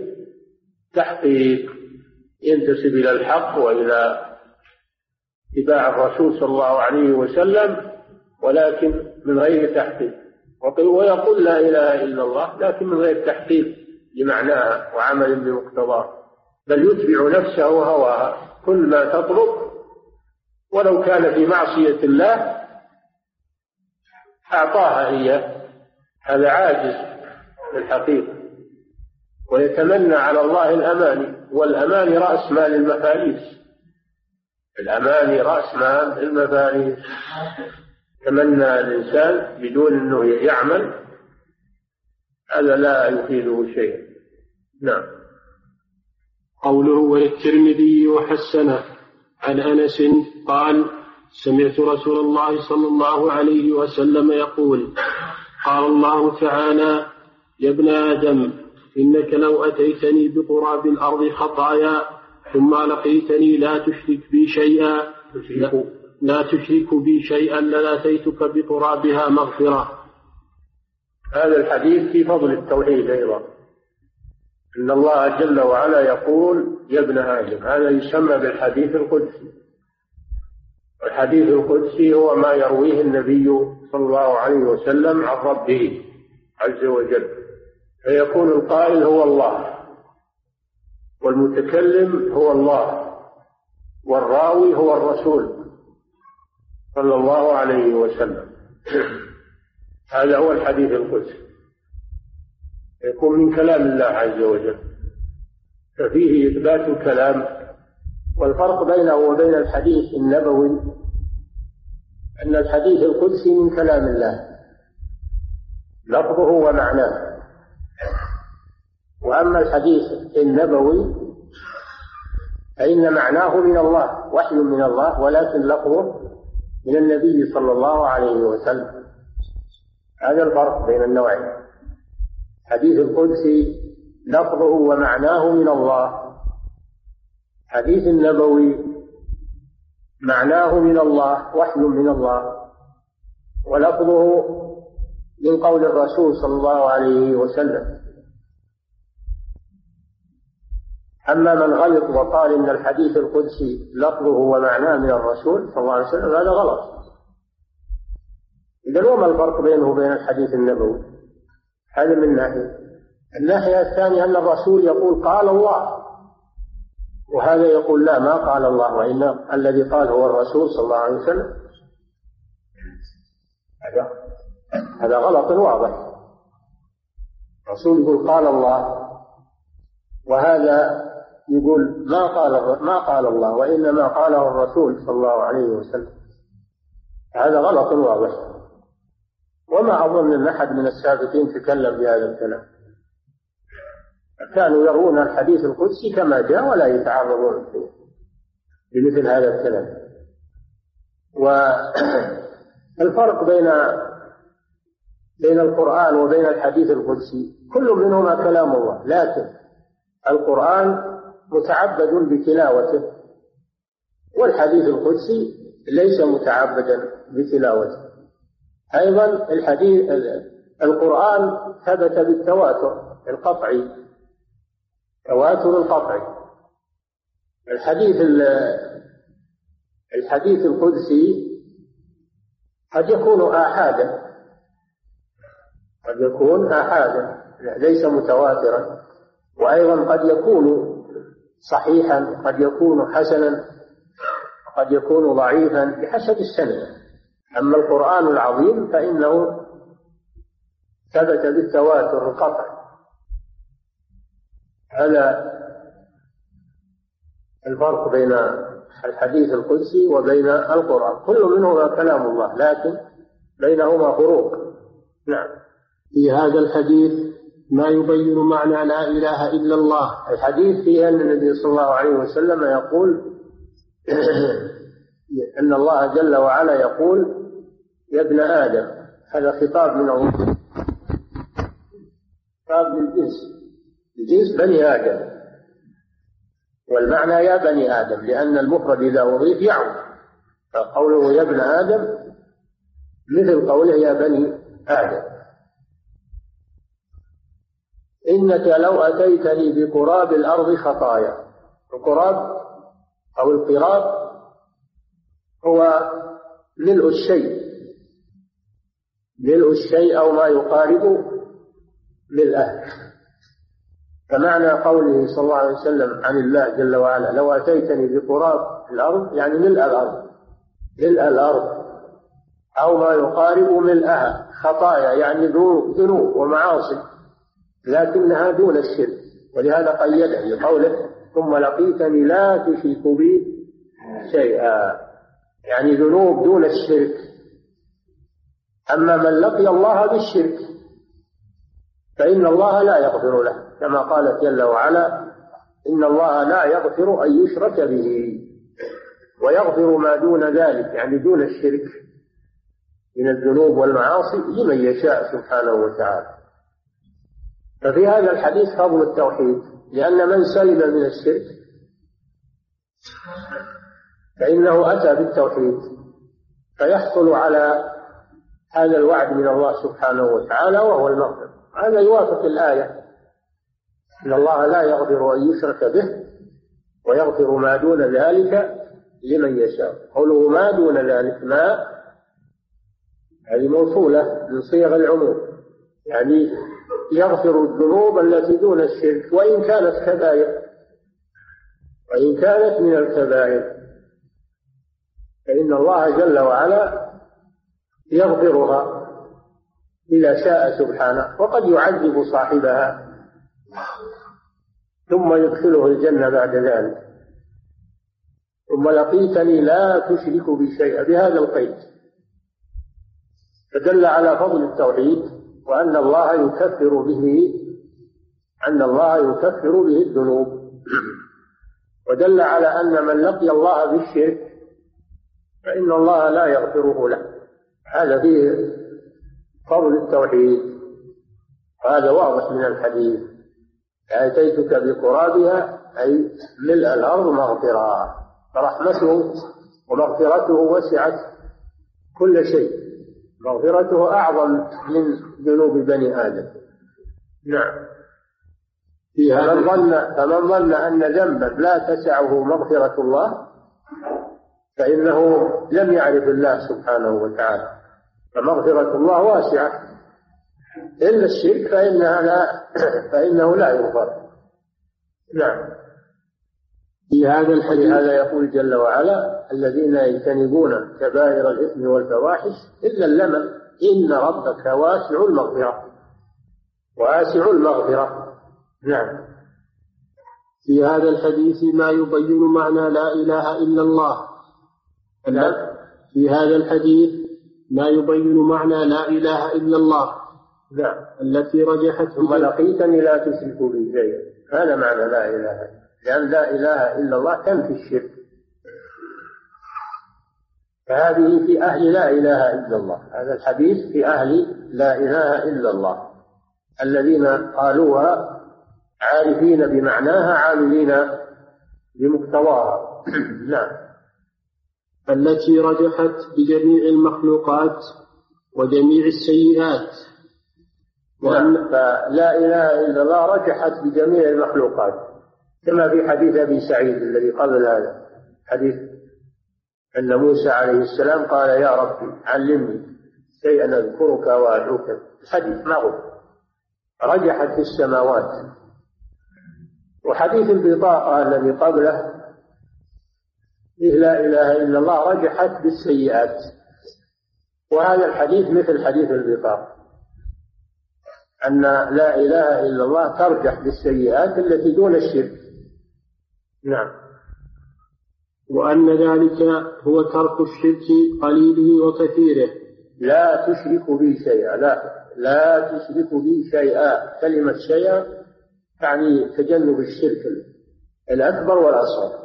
تحقيق. ينتسب إلى الحق وإلى اتباع الرسول صلى الله عليه وسلم ولكن من غير تحقيق. ويقول لا إله إلا الله لكن من غير تحقيق. لمعناها وعمل بمقتضاه بل يتبع نفسه وهواها كل ما تطلب ولو كان في معصية الله أعطاها هي. هذا عاجز في الحقيقة. ويتمنى على الله الأماني والأماني رأس مال المفاليس. الأماني رأس مال المفاليس. تمنى الإنسان بدون أنه يعمل هذا لا يفيده شيئا نعم. قوله وللترمذي وحسنه عن أنس قال سمعت رسول الله صلى الله عليه وسلم يقول قال الله تعالى يا ابن آدم إنك لو أتيتني بقراب الأرض خطايا ثم لقيتني لا تشرك بي شيئا. لا, لا تشرك بي شيئا لآتيتك بقرابها مغفرة. هذا الحديث في فضل التوحيد أيضا. إن الله جل وعلا يقول يا ابن آدم هذا يسمى بالحديث القدسي. الحديث القدسي هو ما يرويه النبي صلى الله عليه وسلم عن ربه عز وجل. فيكون القائل هو الله والمتكلم هو الله والراوي هو الرسول صلى الله عليه وسلم. هذا هو الحديث القدسي. يكون من كلام الله عز وجل. ففيه إثبات الكلام. والفرق بينه وبين الحديث النبوي أن الحديث القدسي من كلام الله. لفظه ومعناه. وأما الحديث النبوي فإن معناه من الله وحي من الله ولكن لفظه من النبي صلى الله عليه وسلم. هذا الفرق بين النوعين. حديث القدسي لفظه ومعناه من الله. حديث النبوي معناه من الله وحي من الله. ولفظه من قول الرسول صلى الله عليه وسلم. أما من غلط وقال إن الحديث القدسي لفظه ومعناه من الرسول صلى الله عليه وسلم هذا غلط. إذا وما الفرق بينه وبين الحديث النبوي؟ هذا من ناحية. الناحية الثانية أن الرسول يقول قال الله. وهذا يقول لا ما قال الله وإن الذي قال هو الرسول صلى الله عليه وسلم. هذا هذا غلط واضح. الرسول يقول قال الله. وهذا يقول ما قال ما قال الله وإنما قاله الرسول صلى الله عليه وسلم. هذا غلط واضح. وما أظن أن أحد من السابقين تكلم بهذا الكلام. كانوا يرون الحديث القدسي كما جاء ولا يتعرضون لمثل هذا الكلام. والفرق (clears throat) بين بين القرآن وبين الحديث القدسي كل منهما كلام الله لكن القرآن متعبد بتلاوته والحديث القدسي ليس متعبدا بتلاوته. أيضا الحديث القرآن ثبت بالتواتر القطعي تواتر القطعي الحديث الحديث القدسي قد يكون آحادا. قد يكون آحادا. ليس متواترا. وأيضا قد يكون صحيحا قد يكون حسنا قد يكون ضعيفا بحسب السنة أما القرآن العظيم فإنه ثبت بالتواتر القطع. هذا الفرق بين الحديث القدسي وبين القرآن. كل منهما كلام الله لكن بينهما فروق. نعم. في هذا الحديث ما يبين معنى لا إله إلا الله. الحديث فيه أن النبي صلى الله عليه وسلم يقول (coughs) أن الله جل وعلا يقول يا ابن آدم هذا خطاب من الله. خطاب للجنس لجنس بني آدم. والمعنى يا بني آدم لأن المفرد إذا أضيف يعود فقوله يا ابن آدم مثل قوله يا بني آدم. إنك لو أتيتني بقراب الأرض خطايا. القراب أو القراب هو ملء الشيء. ملء الشيء أو ما يقارب ملءه فمعنى قوله صلى الله عليه وسلم عن الله جل وعلا لو أتيتني بقراب الأرض يعني ملء الأرض ملء الأرض. أو ما يقارب ملءها خطايا يعني ذنوب ومعاصي. لكنها دون الشرك. ولهذا قيده بقوله ثم لقيتني لا تشرك بي شيئا. يعني ذنوب دون الشرك. أما من لقي الله بالشرك فإن الله لا يغفر له كما قال جل وعلا إن الله لا يغفر أن يشرك به ويغفر ما دون ذلك يعني دون الشرك من الذنوب والمعاصي لمن يشاء سبحانه وتعالى. ففي هذا الحديث فضل التوحيد لأن من سلم من الشرك فإنه أتى بالتوحيد فيحصل على هذا الوعد من الله سبحانه وتعالى وهو المغفرة. هذا يوافق الآية. إن الله لا يغفر أن يشرك به ويغفر ما دون ذلك لمن يشاء. قوله ما دون ذلك ما هذه موصولة من صيغ العموم. يعني يغفر الذنوب التي دون الشرك وإن كانت كبائر. وإن كانت من الكبائر. فإن الله جل وعلا يغفرها إذا شاء سبحانه وقد يعذب صاحبها ثم يدخله الجنة بعد ذلك. ثم لقيتني لا تشرك بي شيئا بهذا القيد. فدل على فضل التوحيد وأن الله يكفر به أن الله يكفر به الذنوب. ودل على أن من لقي الله بالشرك فإن الله لا يغفره له. هذا فيه فضل التوحيد وهذا واضح من الحديث. آتيتك بقرابها أي ملء الأرض مغفرة. فرحمته ومغفرته وسعت كل شيء. مغفرته أعظم من ذنوب بني آدم. نعم. فمن ظن فمن ظن أن ذنبا لا تسعه مغفرة الله فإنه لم يعرف الله سبحانه وتعالى. فمغفرة الله واسعة. إلا الشرك فإنها لا (clears throat) فإنه لا يغفر. نعم. في هذا الحديث هذا يقول جل وعلا الذين يجتنبون كبائر الإثم والفواحش إلا اللمم إن ربك واسع المغفرة. واسع المغفرة. نعم. في هذا الحديث ما يبين معنى لا إله إلا الله. في هذا الحديث ما يبين معنى لا إله إلا الله. نعم التي رجحت ثم لقيتني لا تشركوا بي شيئا هذا معنى لا إله. لأن لا إله إلا الله تنفي الشرك. فهذه في أهل لا إله إلا الله. هذا الحديث في أهل لا إله إلا الله. الذين قالوها عارفين بمعناها عاملين بمقتضاها. (clears throat) نعم. التي رجحت بجميع المخلوقات وجميع السيئات. وأن فلا إله إلا الله رجحت بجميع المخلوقات كما في حديث أبي سعيد الذي قبل هذا. حديث أن موسى عليه السلام قال يا ربي علمني شيئا أذكرك وأدعوك الحديث ما قلت رجحت في السماوات. وحديث البطاقة الذي قبله لا إله إلا الله رجحت بالسيئات. وهذا الحديث مثل حديث البطاقة أن لا إله إلا الله ترجح بالسيئات التي دون الشرك. نعم. وأن ذلك هو ترك الشرك قليله وكثيره. لا تشرك بي شيئا لا لا تشرك بي شيئا. كلمة شيئا تعني تجنب الشرك الأكبر والأصغر.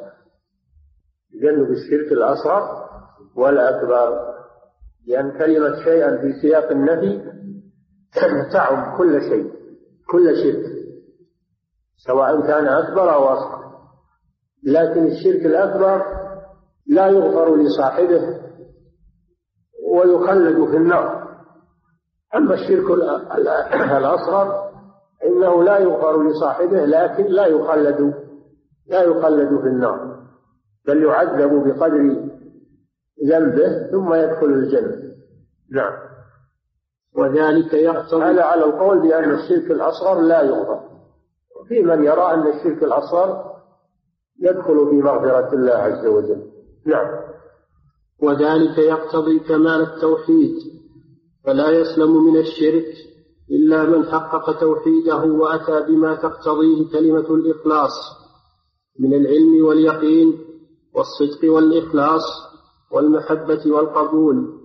تجنب الشرك الأصغر والأكبر لأن كلمة شيئا في سياق النفي (clears throat) تعم كل شيء كل شرك سواء كان أكبر أو أصغر. لكن الشرك الأكبر لا يغفر لصاحبه ويخلد في النار. أما الشرك الأصغر إنه لا يغفر لصاحبه لكن لا يخلد لا يخلد في النار. بل يعذب بقدر ذنبه ثم يدخل الجنة. نعم. وذلك يقتضي هذا على القول بأن الشرك الأصغر لا يغفر وفي من يرى أن الشرك الأصغر يدخل في مغفرة الله عز وجل. نعم. وذلك يقتضي كمال التوحيد. فلا يسلم من الشرك إلا من حقق توحيده وأتى بما تقتضيه كلمة الإخلاص من العلم واليقين والصدق والإخلاص والمحبة والقبول.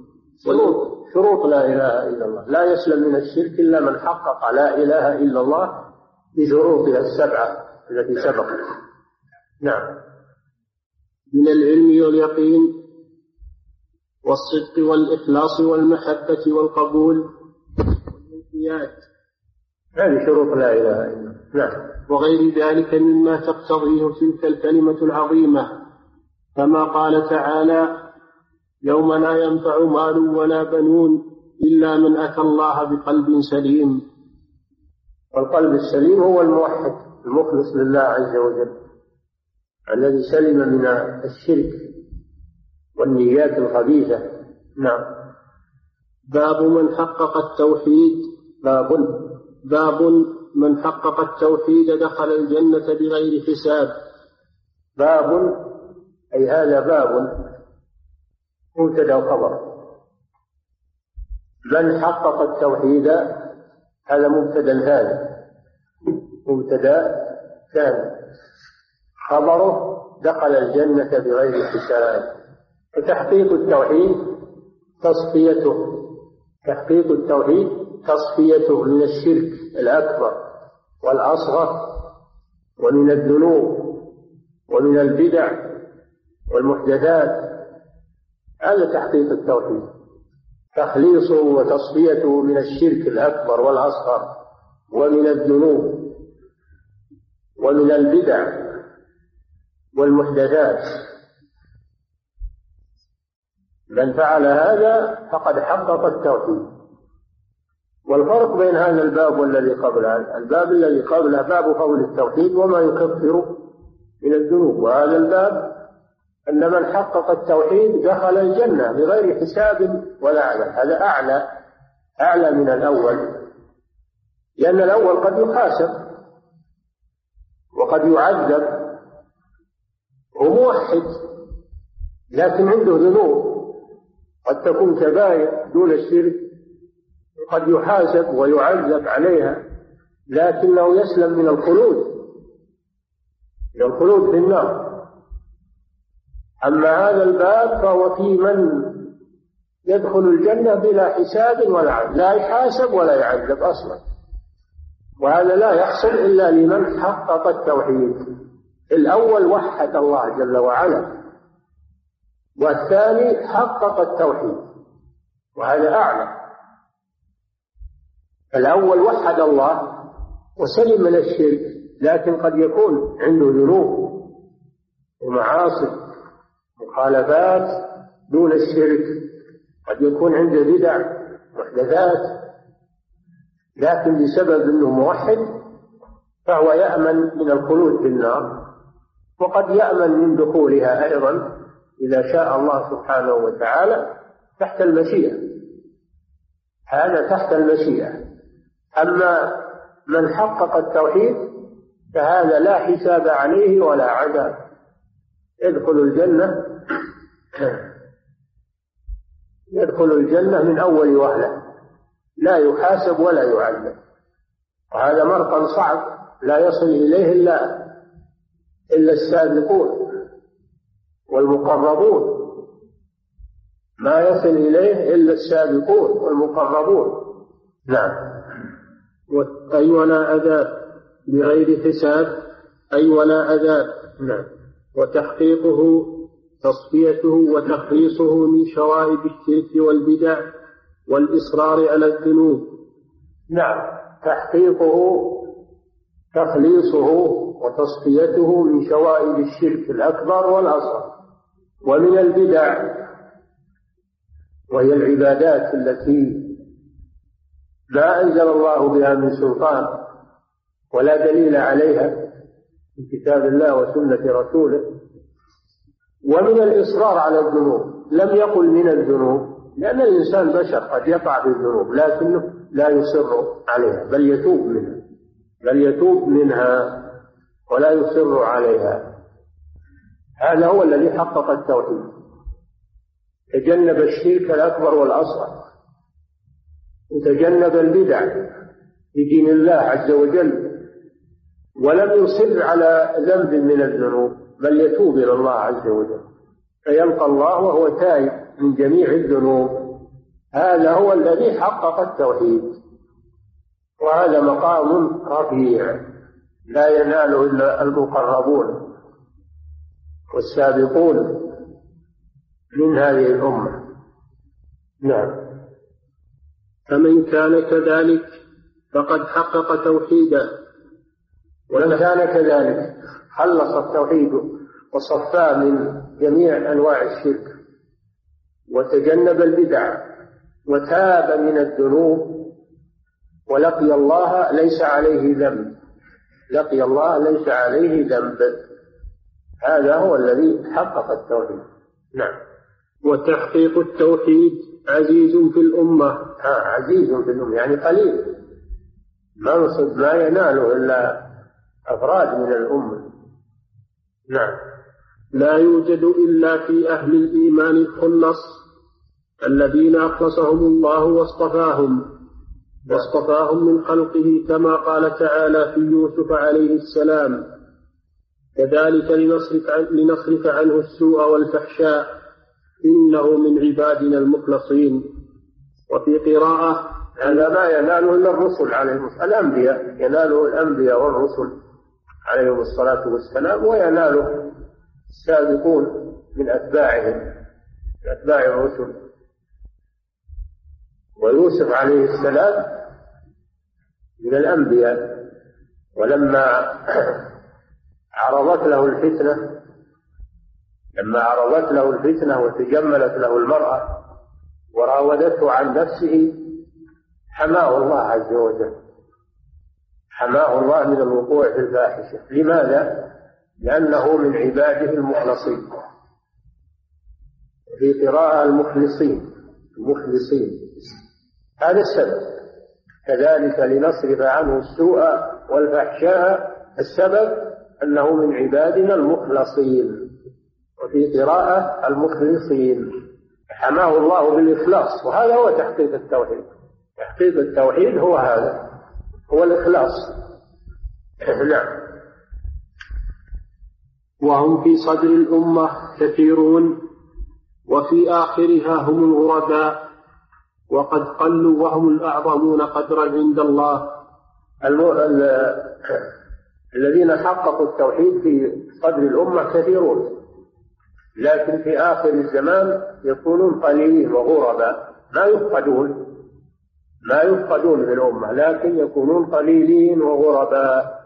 شروط شروط لا إله إلا الله. لا يسلم من الشرك إلا من حقق لا إله إلا الله بشروطها السبعة التي سبقت نعم. من العلم واليقين والصدق والإخلاص والمحبة والقبول والانقياد هذه شروط لا إله إلا الله. نعم. وغير ذلك مما تقتضيه تلك الكلمة العظيمة. كما قال تعالى يوم لا ينفع مال ولا بنون إلا من أتى الله بقلب سليم. والقلب السليم هو الموحد المخلص لله عز وجل الذي سلم من الشرك والنيات الخبيثة. نعم. باب من حقق التوحيد. باب. باب من حقق التوحيد دخل الجنة بغير حساب. باب أي هذا باب مبتدأ وخبر من حقق التوحيد هذا مبتدأ ثاني. مبتدأ ثاني. خبره دخل الجنة بغير حساب. وتحقيق التوحيد تصفيته. تحقيق التوحيد تصفيته من الشرك الأكبر والأصغر ومن الذنوب ومن البدع والمحدثات هذا تحقيق التوحيد. تخليصه وتصفيته من الشرك الأكبر والأصغر ومن الذنوب ومن البدع والمحدثات. من فعل هذا فقد حقق التوحيد. والفرق بين هذا الباب والذي قبله. الباب الذي قبله باب قول التوحيد وما يكفر من الذنوب. وهذا الباب أن من حقق التوحيد دخل الجنة بغير حساب ولا عمل هذا أعلى أعلى من الأول. لأن الأول قد يحاسب وقد يعذب هو موحد لكن عنده ذنوب. قد تكون كبائر دون الشرك قد يحاسب ويعذب عليها لكنه يسلم من الخلود من الخلود في النار. أما هذا الباب فهو في من يدخل الجنة بلا حساب ولا عذاب لا يحاسب ولا يعذب أصلا. وهذا لا يحصل إلا لمن حقق التوحيد. الأول وحد الله جل وعلا والثاني حقق التوحيد وهذا أعلى. الأول وحد الله وسلم من الشرك لكن قد يكون عنده ذنوب ومعاصي. مخالفات دون الشرك. قد يكون عنده بدع محدثات لكن بسبب إنه موحد فهو يأمن من الخلود في النار وقد يأمن من دخولها أيضا إذا شاء الله سبحانه وتعالى تحت المشيئة. هذا تحت المشيئة. أما من حقق التوحيد فهذا لا حساب عليه ولا عذاب. يدخل الجنة (clears throat) يدخل الجنة من أول وهلة. لا يحاسب ولا يعذب وهذا مرقا صعب لا يصل إليه إلا إلا السابقون والمقربون. ما يصل إليه إلا السابقون والمقربون. نعم. أي ولا عذاب بغير حساب. أي ولا عذاب نعم. وتحقيقه تصفيته وتخليصه من شوائب الشرك والبدع والإصرار على الذنوب. نعم. تحقيقه تخليصه وتصفيته من شوائب الشرك الأكبر والأصغر ومن البدع. وهي العبادات التي ما أنزل الله بها من سلطان ولا دليل عليها في كتاب الله وسنة رسوله. ومن الإصرار على الذنوب. لم يقل من الذنوب. لأن الإنسان بشر قد يقع في الذنوب لكنه لا يصر عليها بل يتوب منها بل يتوب منها ولا يصر عليها. هذا هو الذي حقق التوحيد. تجنب الشرك الأكبر والأصغر. وتجنب البدع في دين الله عز وجل. ولم يصر على ذنب من الذنوب. بل يتوب إلى الله عز وجل. فيلقى الله وهو تائب من جميع الذنوب. هذا هو الذي حقق التوحيد. وهذا مقام رفيع. لا يناله إلا المقربون والسابقون من هذه الأمة. نعم. فمن كان كذلك فقد حقق توحيدا ومن كان كذلك. خلص التوحيد وصفاه من جميع أنواع الشرك وتجنب البدع وتاب من الذنوب ولقي الله ليس عليه ذنب لقي الله ليس عليه ذنب. هذا هو الذي حقق التوحيد. نعم. وتحقيق التوحيد عزيز في الأمة. ها عزيز في الأمة يعني قليل. منصب ما يناله إلا أفراد من الأمة. نعم. لا يوجد إلا في أهل الإيمان الخلص الذين أخلصهم الله واصطفاهم واصطفاهم من خلقه كما قال تعالى في يوسف عليه السلام كذلك لنصرف, عن لنصرف عنه السوء والفحشاء إنه من عبادنا المخلصين. وفي قراءة هذا ما يناله إلا الرسل عليهم الأنبياء يناله الأنبياء والرسل. عليهم الصلاة والسلام ويناله السابقون من أتباعهم من أتباع الرسل. ويوسف عليه السلام من الأنبياء. ولما عرضت له الفتنة لما عرضت له الفتنة وتجملت له المرأة وراودته عن نفسه حماه الله عز وجل. حماه الله من الوقوع في الفاحشة. لماذا؟ لأنه من عباده المخلصين. في قراءة المخلصين. المخلصين. هذا السبب. كذلك لنصرف عنه السوء والفحشاء. السبب أنه من عبادنا المخلصين. وفي قراءة المخلصين. حماه الله بالإخلاص. وهذا هو تحقيق التوحيد. تحقيق التوحيد هو هذا. هو الإخلاص. نعم. وهم في صدر الأمة كثيرون وفي آخرها هم الغرباء وقد قلوا وهم الأعظمون قدرا عند الله. المو... ال... الذين حققوا التوحيد في صدر الأمة كثيرون لكن في آخر الزمان يكونون قليلين وغرباء ما يفقدون. ما يفقدون من الأمة لكن يكونون قليلين وغرباء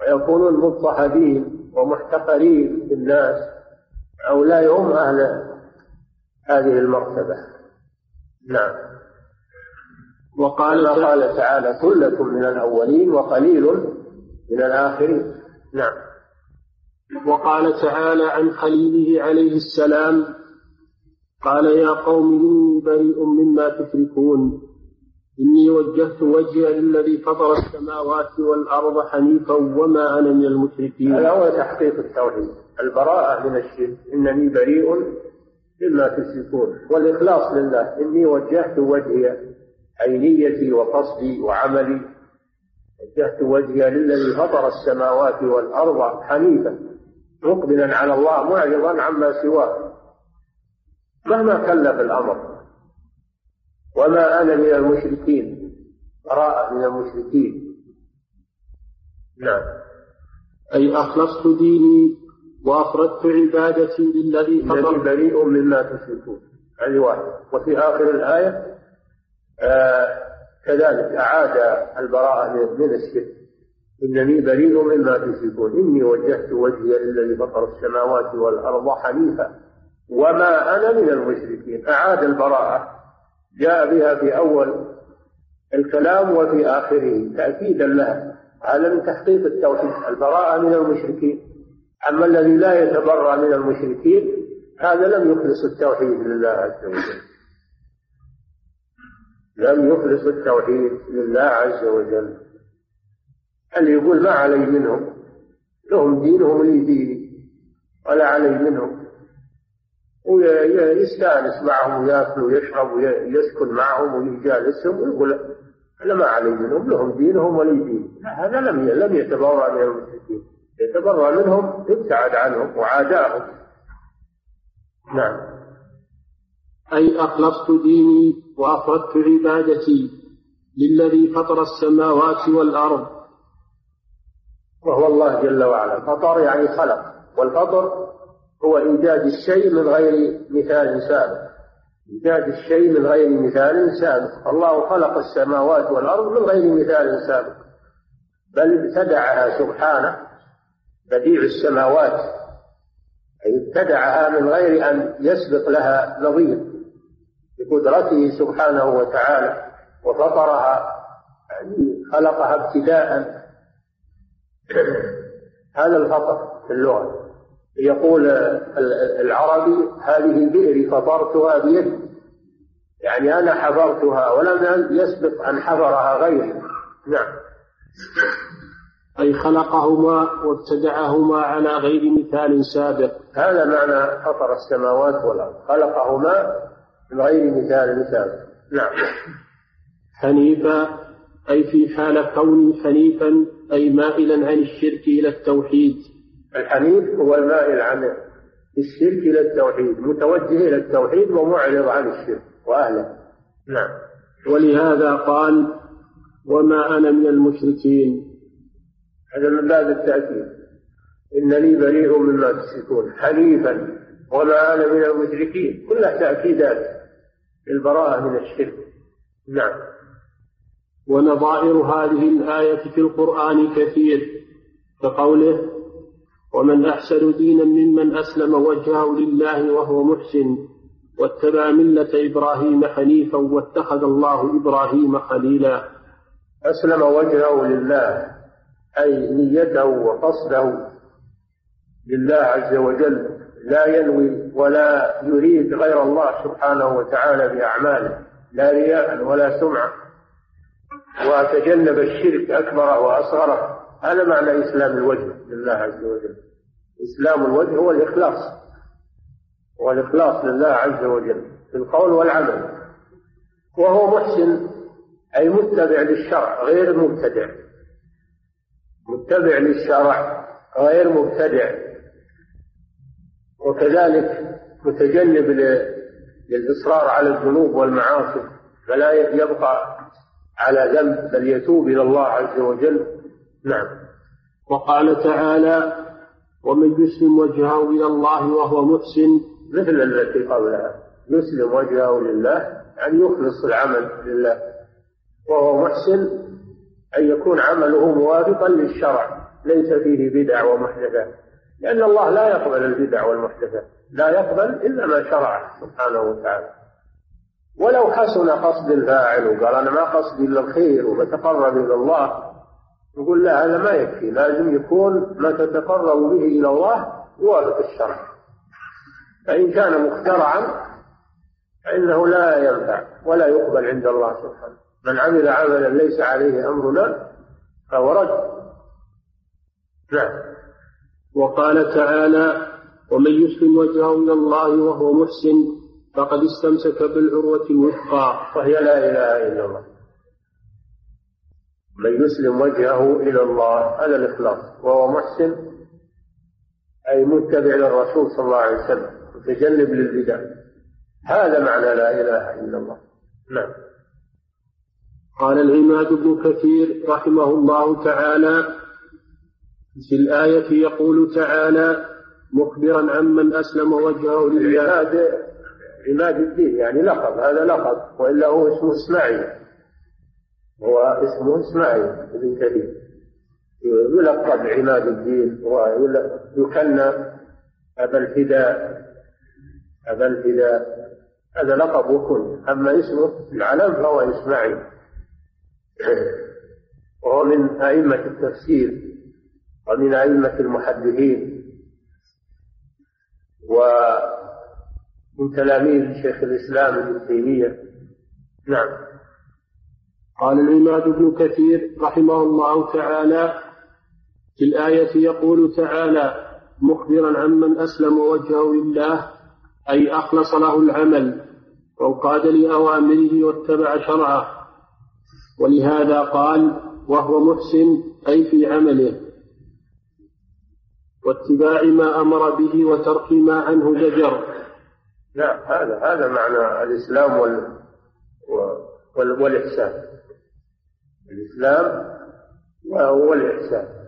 ويكونون مضطهدين ومحتقرين في الناس. هؤلاء هم أهل هذه المرتبة. نعم. وقال قال تعالى ثلة من الأولين وقليل من الآخرين. نعم. وقال تعالى عن خليله عليه السلام قال يا قوم إني بريء مما تشركون إني وجهت وجهي للذي فطر السماوات والأرض حنيفا وما أنا من المشركين. هذا هو تحقيق التوحيد. البراءة من الشرك. إنني بريء مما تشركون. والإخلاص لله. إني وجهت وجهي أي نيتي وقصدي وعملي. وجهت وجهي للذي فطر السماوات والأرض حنيفا مقبلا على الله معرضا عما سواه. مهما كلف الأمر. وما أنا من المشركين. براءة من المشركين. نعم. أي أخلصت ديني وأفردت عبادتي للذي فطر بريء مما تشركون. هذه واحد وفي آخر الآية آه كذلك أعاد البراءة من الشرك. إنني بريء مما تشركون. إني وجهت وجهي للذي فطر السماوات والأرض حنيفا. وما أنا من المشركين. أعاد البراءة. جاء بها في أول الكلام وفي آخره تأكيدا لها من تحقيق التوحيد البراءة من المشركين. أما الذي لا يتبرأ من المشركين هذا لم يخلص التوحيد لله عز وجل. لم يخلص التوحيد لله عز وجل. اللي يقول ما علي منهم؟ لهم دينهم لي ديني ولا علي منهم. ويستانس معهم وياكل ويشرب ويسكن معهم ويجالسهم ويقول أنا ما علي منهم لهم دينهم ولي دين. هذا لم لم يتبرأ من المشركين يتبرأ منهم ابتعد عنهم وعاداهم. نعم. أي أخلصت ديني وأفردت عبادتي للذي فطر السماوات والأرض. وهو الله جل وعلا. فطر يعني خلق. والفطر هو إيجاد الشيء من غير مثال سابق. إيجاد الشيء من غير مثال سابق. الله خلق السماوات والأرض من غير مثال سابق. بل ابتدعها سبحانه بديع السماوات. أي ابتدعها من غير أن يسبق لها نظير. بقدرته سبحانه وتعالى. وفطرها يعني خلقها ابتداء. (clears throat) هذا الفطر في اللغة. يقول العربي هذه بئري فطرتها بيدي. يعني أنا حفرتها ولم يسبق أن حفرها غيري. نعم. أي خلقهما وابتدعهما على غير مثال سابق. هذا معنى فطر السماوات والأرض. خلقهما من غير مثال سابق. نعم. حنيفا أي في حال كوني حنيفا أي مائلا عن الشرك إلى التوحيد. الحنيف هو المائل عن الشرك إلى التوحيد متوجه إلى التوحيد ومعرض عن الشرك وأهله. نعم. ولهذا قال وما أنا من المشركين. هذا من باب التأكيد. إنني بريء مما تشركون حنيفا. وما أنا من المشركين. كلها تأكيدات البراءة من الشرك. نعم. ونظائر هذه الآية في القرآن كثير كقوله ومن أحسن دينا ممن أسلم وجهه لله وهو محسن واتبع ملة إبراهيم حنيفا واتخذ الله إبراهيم خليلا. أسلم وجهه لله أي نيته وقصده لله عز وجل لا ينوي ولا يريد غير الله سبحانه وتعالى بأعماله لا رياء ولا سمعة وتجنب الشرك أكبره وأصغره. هذا معنى إسلام الوجه لله عز وجل. إسلام الوجه هو الإخلاص. هو الإخلاص لله عز وجل في القول والعمل. وهو محسن أي متبع للشرع غير مبتدع. متبع للشرع غير مبتدع. وكذلك متجنب للإصرار على الذنوب والمعاصي. فلا يبقى على ذنب بل يتوب إلى الله عز وجل. نعم. وقال تعالى ومن يسلم وجهه إلى الله وهو محسن مثل التي قبلها يسلم وجهه لله أن يخلص العمل لله. وهو محسن أن يكون عمله موافقا للشرع ليس فيه بدع ومحدثات لأن الله لا يقبل البدع والمحدثات لا يقبل إلا ما شرعه سبحانه وتعالى. ولو حسن قصد الفاعل وقال أنا ما قصدي إلا الخير وبتقرب إلى الله نقول لا هذا ما يكفي. لازم يكون ما تتقرب به إلى الله يوافق الشرع. فإن كان مخترعا فإنه لا ينفع ولا يقبل عند الله سبحانه. من عمل عملا ليس عليه أمرنا فهو رد. نعم. وقال تعالى ومن يسلم وجهه إلى الله وهو محسن فقد استمسك بالعروة الوثقى وهي لا إله إلا الله. من يسلم وجهه إلى الله هذا الإخلاص وهو محسن أي متبع للرسول صلى الله عليه وسلم متجنب للبدع. هذا معنى لا إله إلا الله. نعم. قال العماد بن كثير رحمه الله تعالى في الآية يقول تعالى مخبرا عمن أسلم وجهه لله. عماد عماد الدين يعني لقب هذا لقب وإلا هو اسمه إسماعيل. هو اسمه إسماعيل بن كثير يلقب عماد الدين ويكنى أبا الفداء أبا الفداء. هذا لقب وكن أما اسمه العلم فهو إسماعيل. (clears throat) وهو من أئمة التفسير ومن أئمة المحدثين. ومن تلاميذ شيخ الإسلام ابن تيمية. نعم. قال العماد بن كثير رحمه الله تعالى في الآية يقول تعالى مخبرا عمن أسلم وجهه لله أي أخلص له العمل وانقاد لأوامره واتبع شرعه. ولهذا قال وهو محسن أي في عمله. واتباع ما أمر به وترك ما عنه زجر لا هذا هذا معنى الإسلام وال وال والإحسان. الإسلام والإحسان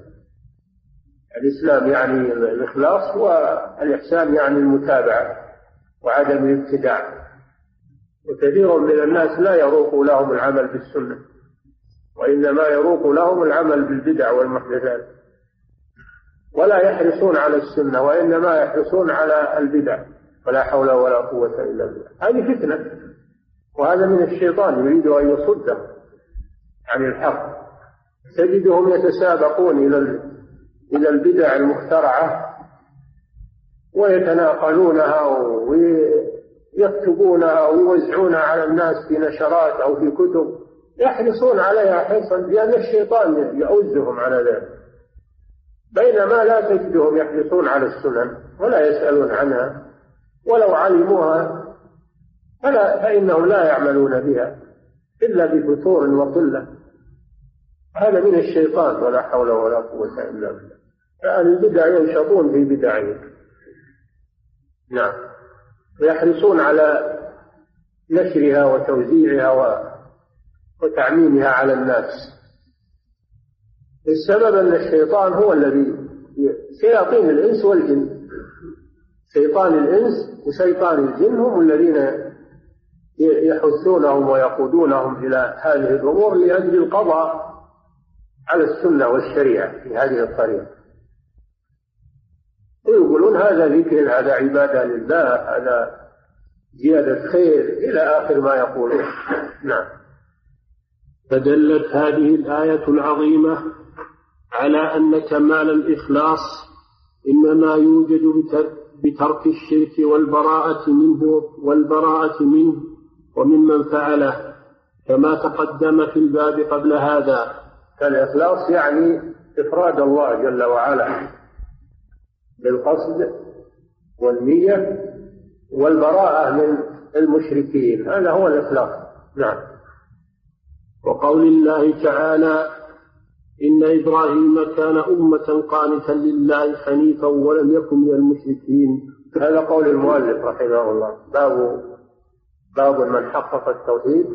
الإسلام يعني الإخلاص والإحسان يعني المتابعة وعدم الابتداع. وكثير من الناس لا يروق لهم العمل بالسنة وإنما يروق لهم العمل بالبدع والمحدثات. ولا يحرصون على السنة وإنما يحرصون على البدع. ولا حول ولا قوة إلا بالله. هذه فتنة وهذا من الشيطان يريد أن يصدهم عن الحق. تجدهم يتسابقون إلى إلى البدع المخترعة ويتناقلونها ويكتبونها ويوزعونها على الناس في نشرات أو في كتب. يحرصون عليها حرصا لأن الشيطان يعزهم على ذلك. بينما لا تجدهم يحرصون على السنن ولا يسألون عنها. ولو علموها فلا فإنهم لا يعملون بها إلا بفتور وقلة هذا من الشيطان ولا حول ولا قوة إلا بالله. فأهل البدع ينشطون في بدعهم. نعم. ويحرصون على نشرها وتوزيعها وتعميمها على الناس. السبب أن الشيطان هو الذي شياطين الإنس والجن. شيطان الإنس وشيطان الجن هم الذين يحثونهم ويقودونهم إلى هذه الأمور لأجل القضاء. على السنة والشريعة في هذه الطريقة ويقولون هذا ذكر هذا عبادة لله هذا زيادة خير إلى آخر ما يقولون. نعم. فدلت هذه الآية العظيمة على أن كمال الإخلاص إنما يوجد بترك الشرك والبراءة منه والبراءة منه وممن فعله كما تقدم في الباب قبل هذا. فالإخلاص يعني إفراد الله جل وعلا بالقصد والنية والبراءة من المشركين. هذا هو الإخلاص. نعم. وقول الله تعالى إن إبراهيم كان أمة قانتا لله حنيفا ولم يكن من المشركين. هذا قول المؤلف رحمه الله. باب باب من حقق التوحيد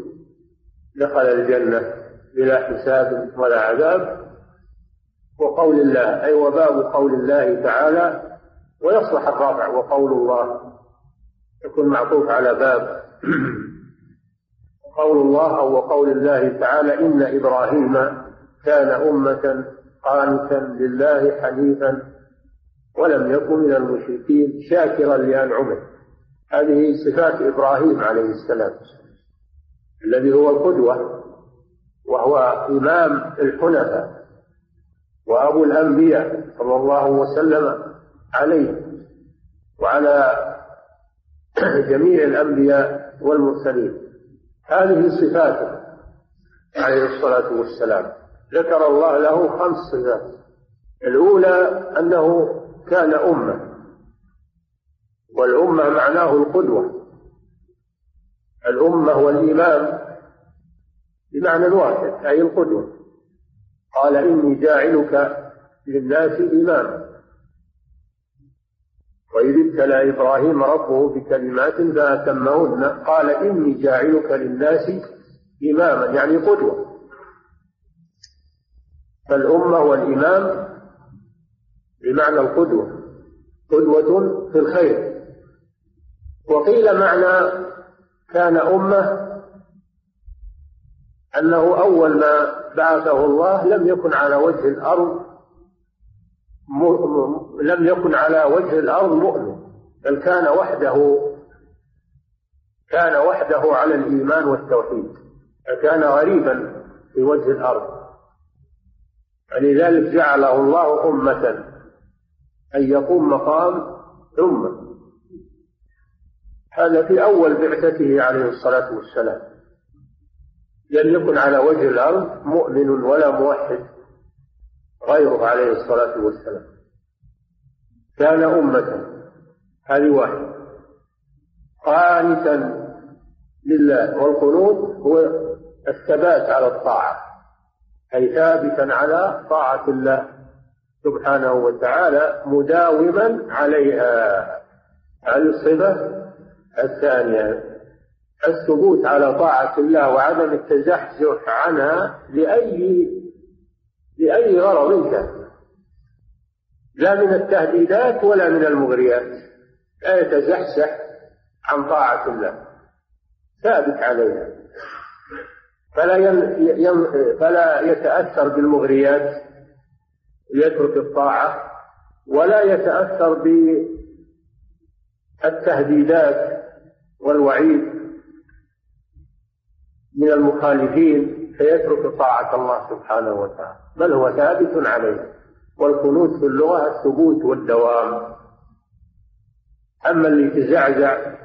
دخل الجنة. بلا حساب ولا عذاب وقول الله أي وباب قول الله تعالى ويصلح الرابع وقول الله يكون معطوف على باب. (clears throat) قول الله أو وقول الله تعالى إن إبراهيم كان أمة قانتا لله حنيفا ولم يكن من المشركين شاكرا لأنعمه. هذه صفات إبراهيم عليه السلام الذي هو القدوة. وهو إمام الحنفاء وأبو الأنبياء صلى الله وسلم عليه وعلى جميع الأنبياء والمرسلين. هذه صفاته عليه الصلاة والسلام. ذكر الله له خمس صفات. الأولى أنه كان أمة. والأمة معناه القدوة. الأمة والإمام بمعنى واحد أي القدوة. قال إني جاعلك للناس إماما وإذ ابتلى إبراهيم ربه بكلمات فأتمهن قال إني جاعلك للناس إماما يعني قدوة. فالأمة والإمام بمعنى القدوة قدوة في الخير. وقيل معنى كان أمة أنه أول ما بعثه الله لم يكن على وجه الأرض لم يكن على وجه الأرض مؤمن بل كان وحده كان وحده على الإيمان والتوحيد فكان غريبا في وجه الأرض. فلذلك جعله الله أمة أن يقوم مقام أمة. هذا في أول بعثته عليه الصلاة والسلام. لم يكن على وجه الأرض مؤمن ولا موحد غيره عليه الصلاة والسلام. كان أمة هذه واحدة. قانتا لله والقنوت هو الثبات على الطاعة أي ثابتا على طاعة الله سبحانه وتعالى مداوما عليها. الصفة الثانية. الثبوت على طاعة الله وعدم التزحزح عنها لأي لأي غرض كان لا من التهديدات ولا من المغريات. لا يتزحزح عن طاعة الله. ثابت عليها. فلا ين... فلا يتأثر بالمغريات يترك الطاعة ولا يتأثر بالتهديدات والوعيد من المخالفين فيترك طاعة الله سبحانه وتعالى. بل هو ثابت عليه. والقنوت في اللغة الثبوت والدوام. أما اللي يتزعزع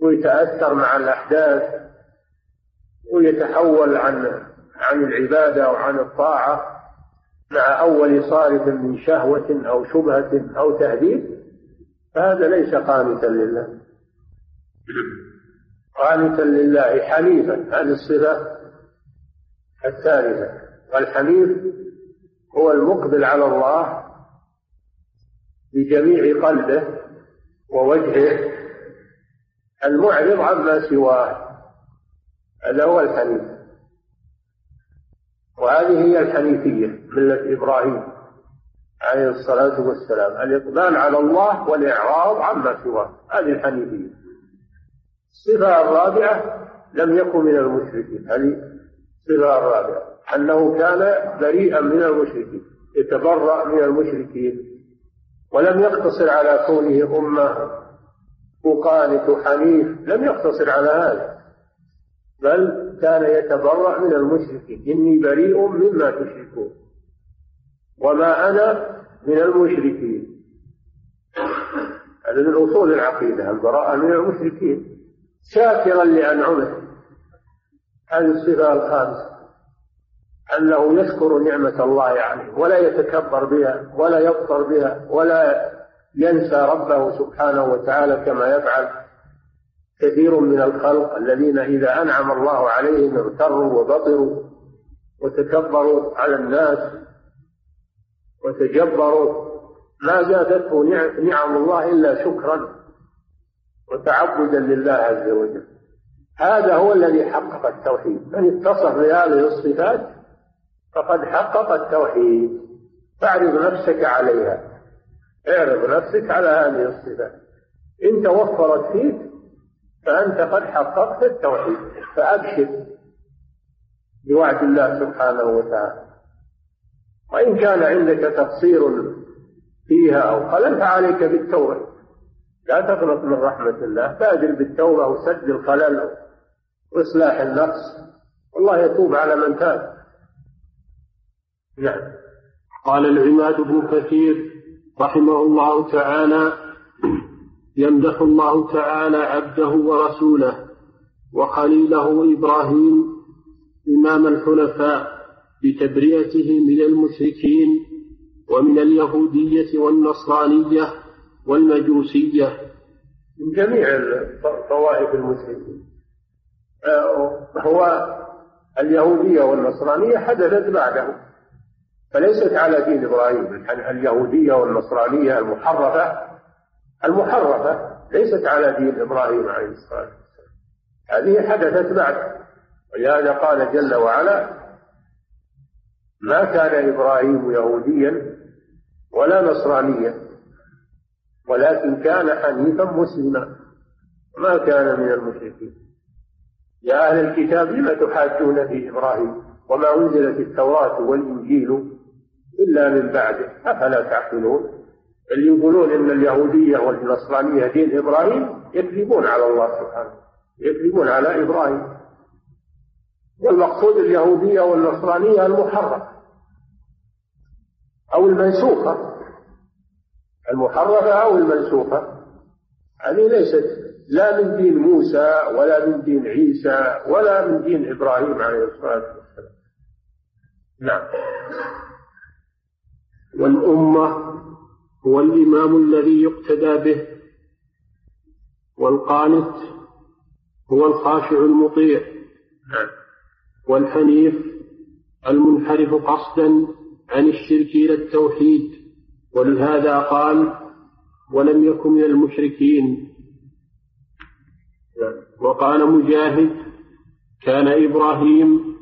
ويتأثر مع الأحداث ويتحول عن عن العبادة وعن الطاعة مع أول صارف من شهوة أو شبهة أو تهديد فهذا ليس قانتا لله. قانتا لله حنيفا هذه الصفة الثالثة. والحنيف هو المقبل على الله بجميع قلبه ووجهه المعرض عما سواه. هذا هو الحنيف وهذه هي الحنيفية ملة إبراهيم عليه الصلاة والسلام. الإقبال على الله والإعراض عما سواه. هذه الحنيفية الصفة الرابعة لم يكن من المشركين. هذه الصفة الرابعة أنه كان بريئا من المشركين يتبرأ من المشركين ولم يقتصر على كونه أمة أقانت حنيف لم يقتصر على هذا بل كان يتبرأ من المشركين. إني بريء مما تشركون وما أنا من المشركين. هذا من أصول العقيدة البراءة من المشركين. شاكرا لأنعمه. هذه الصفة الخامسة. أنه يشكر نعمة الله عليه ولا يتكبر بها ولا يبطر بها ولا ينسى ربه سبحانه وتعالى كما يفعل. كثير من الخلق الذين إذا أنعم الله عليهم اغتروا وبطروا وتكبروا على الناس وتجبروا ما زادته نعم الله إلا شكرا. وتعبدا لله عز وجل. هذا هو الذي حقق التوحيد. من اتصف بهذه الصفات فقد حقق التوحيد. فاعرض نفسك عليها. اعرض نفسك على هذه الصفات. إن توفرت فيك فأنت قد حققت التوحيد. فأبشر بوعد الله سبحانه وتعالى. وإن كان عندك تقصير فيها أو خلل فعليك بالتوبة لا تقنط من رحمة الله بادر بالتوبة وسد الخلل وإصلاح النقص والله يتوب على من تاب. نعم. قال العماد بن كثير رحمه الله تعالى يمدح الله تعالى عبده ورسوله وخليله إبراهيم إمام الحنفاء بتبرئته من المشركين ومن اليهودية والنصرانية والمجوسية. من جميع طوائف المسلمين. آه، هو اليهودية والنصرانية حدثت بعده فليست على دين إبراهيم. اليهودية والنصرانية المحرفة المحرفة ليست على دين إبراهيم عليه الصلاة والسلام. هذه حدثت بعد. ولهذا قال جل وعلا ما كان إبراهيم يهوديا ولا نصرانيا ولكن كان حنيفا مسلما. ما كان من المشركين. يا أهل الكتاب لم تحاجون في إبراهيم وما أنزلت التوراة والإنجيل إلا من بعده؟ أفلا تعقلون؟ اللي يقولون إن اليهودية والنصرانية دين إبراهيم يكذبون على الله سبحانه يكذبون على إبراهيم. والمقصود اليهودية والنصرانية المحرفه أو المنسوخة. المحرفة أو المنسوخة. هذه ليست لا من دين موسى ولا من دين عيسى ولا من دين إبراهيم عليه الصلاة والسلام. نعم. والأمة هو الإمام الذي يقتدى به والقانت هو الخاشع المطيع. والحنيف المنحرف قصدا عن الشرك إلى التوحيد. ولهذا قال ولم يكن من المشركين. وقال مجاهد كان إبراهيم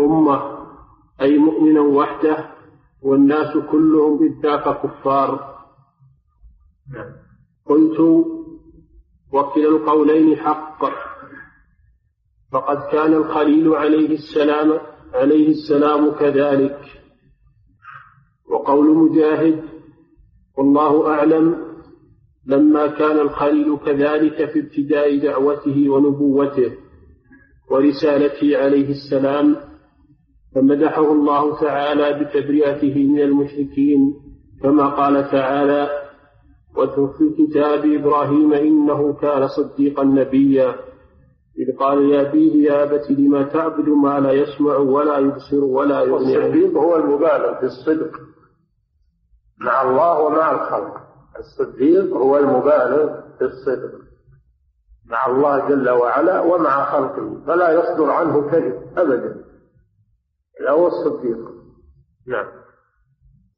أمة أي مؤمنا وحده والناس كلهم بالذاك كفار. قلت وكلا القولين حق. فقد كان الخليل عليه السلام عليه السلام كذلك. وقول مجاهد والله أعلم لما كان الخليل كذلك في ابتداء دعوته ونبوته ورسالته عليه السلام فمدحه الله تعالى بتبرئته من المشركين كما قال تعالى واذكر في كتاب إبراهيم إنه كان صديقا نبيا إذ قال يا أبيه يا أبت لما تعبد ما لا يسمع ولا يبصر ولا يغني الصديق هو المبالغ في الصدق. مع الله ومع الخلق. الصديق هو المبالغ في الصدق. مع الله جل وعلا ومع خلقه فلا يصدر عنه كذب أبدا. هو الصديق. نعم.